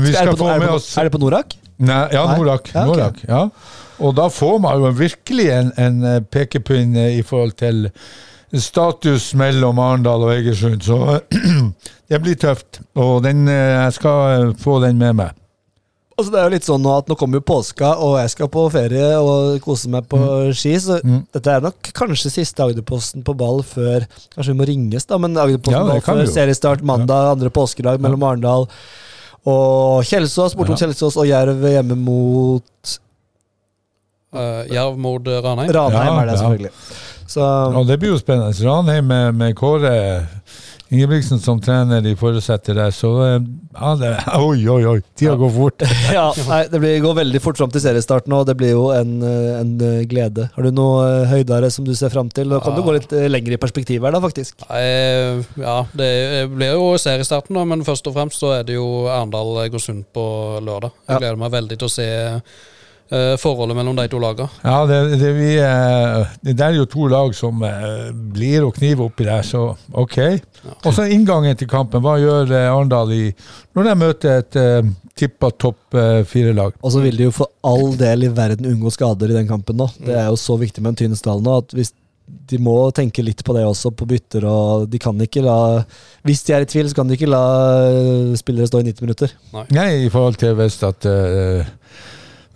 vi skal få med oss er det på Norak? Nei, ja, Norak. Ja, okay. Norak ja. Og da får man jo virkelig en, en eh, pekepinn eh, i forhold til status mellom Arendal og Egersund. Så det blir tøft. Og den, eh, jeg skal eh, få den med meg. Altså, det er jo litt sånn nå at nå kommer jo påska, og jeg skal på ferie og kose meg på ski, så Mm. dette er nok kanskje siste Agderposten på ball før Kanskje vi må ringes, da, men Agderposten Ja, før seriestart mandag, andre påskedag mellom Arendal og Kjelsås, bortom Ja. Kjelsås, og Jerv hjemme mot Uh, Jerv mot Ranheim. Ranheim, Ja, er det ja. selvfølgelig. Så Og det blir jo spennende. Ranheim med, med Kåre Ingebrigtsen som trener i forutsetter der, så eh, ja, det, Oi, oi, oi! Tida går fort. ja, nei, det blir, går veldig fort fram til seriestarten, og det blir jo en, eh, en eh, glede. Har du noe høydere som du ser fram til? Da kan du gå litt lenger i perspektiv her, da, faktisk. Ja, det blir jo seriestarten, da, men først og fremst så er det jo Arendal-Egersund på lørdag. Jeg gleder meg veldig til å se forholdet mellom de to lagene. Ja, det, det, vi, eh, det der er jo to lag som eh, blir å knive oppi der, så OK. Og så inngangen til kampen. Hva gjør eh, Arendal i når de møter et uh, tippa topp eh, fire-lag? Og så vil de jo for all del i verden unngå skader i den kampen nå. Det er jo så viktig med en tynn stall nå at hvis de må tenke litt på det også, på bytter, og de kan ikke la Hvis de er i tvil, så kan de ikke la eh, spillere stå i 90 minutter. Nei, i forhold til hvis at eh,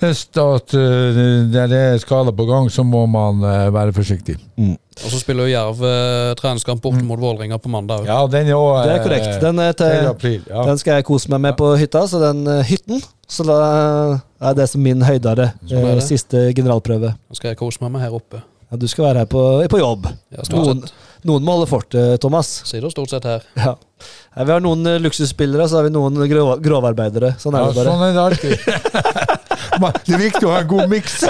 Hvis at eh, det er skader på gang, så må man eh, være forsiktig. Og så spiller jo Jerv eh, treningskamp borte mot Vålerenga på mandag. Ja, den er også, Det er korrekt. Den, er til, april. Ja. den skal jeg kose meg med på hytta, så den eh, hytten Så da er det som min høydere. Sånn eh, det. Siste generalprøve. Nå skal jeg kose meg med her oppe. Ja, du skal være her på, på jobb. Ja, stort Noen, sett. noen må holde fortet, Thomas. Sitter stort sett her. Ja. Vi har noen eh, luksusspillere, så har vi noen grov, grovarbeidere. Sånn er Ja, det bare. sånn er det alltid. Det er viktig å ha en god miks.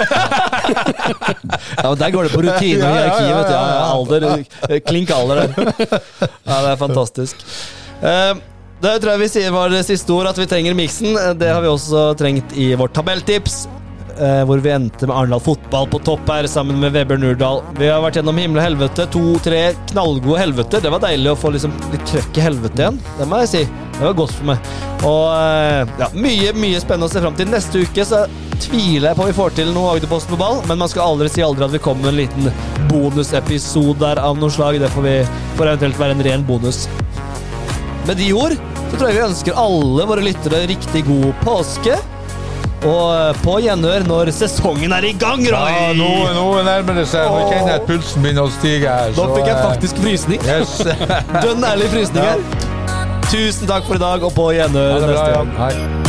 Ja, men Der går det på rutine og hierarki. vet du. Alder, eh, klink alder der. Ja, det er fantastisk. Eh, Det tror jeg vi sier var det siste ord, at vi trenger miksen. Eh, Det har vi også trengt i vårt tabelltips. Eh, Hvor vi endte med Arendal fotball på topp her, sammen med Vebjørn Nurdal. Vi har vært gjennom himmel og helvete. To-tre knallgode helveter. Det var deilig å få liksom litt trøkk i helvete igjen. Det må jeg si. Det var godt for meg. Og eh, ja, mye, mye spennende å se fram til. Neste uke så tviler jeg på om vi får til noe Agderposten på ball, men man skal aldri si aldri at vi kommer med en liten bonusepisode der av noe slag. Det får, vi, får eventuelt være en ren bonus. Med de ord så tror jeg vi ønsker alle våre lyttere riktig god påske. Og eh, på gjenhør når sesongen er i gang, Roy! Ja, nå, nå nærmer det seg. Nå kjenner jeg at pulsen begynner å stige her. Nå fikk jeg eh, faktisk frysning. Yes. Dønn ærlig frysning her. Tusen takk for i dag, og på gjenhør neste gang. Hei.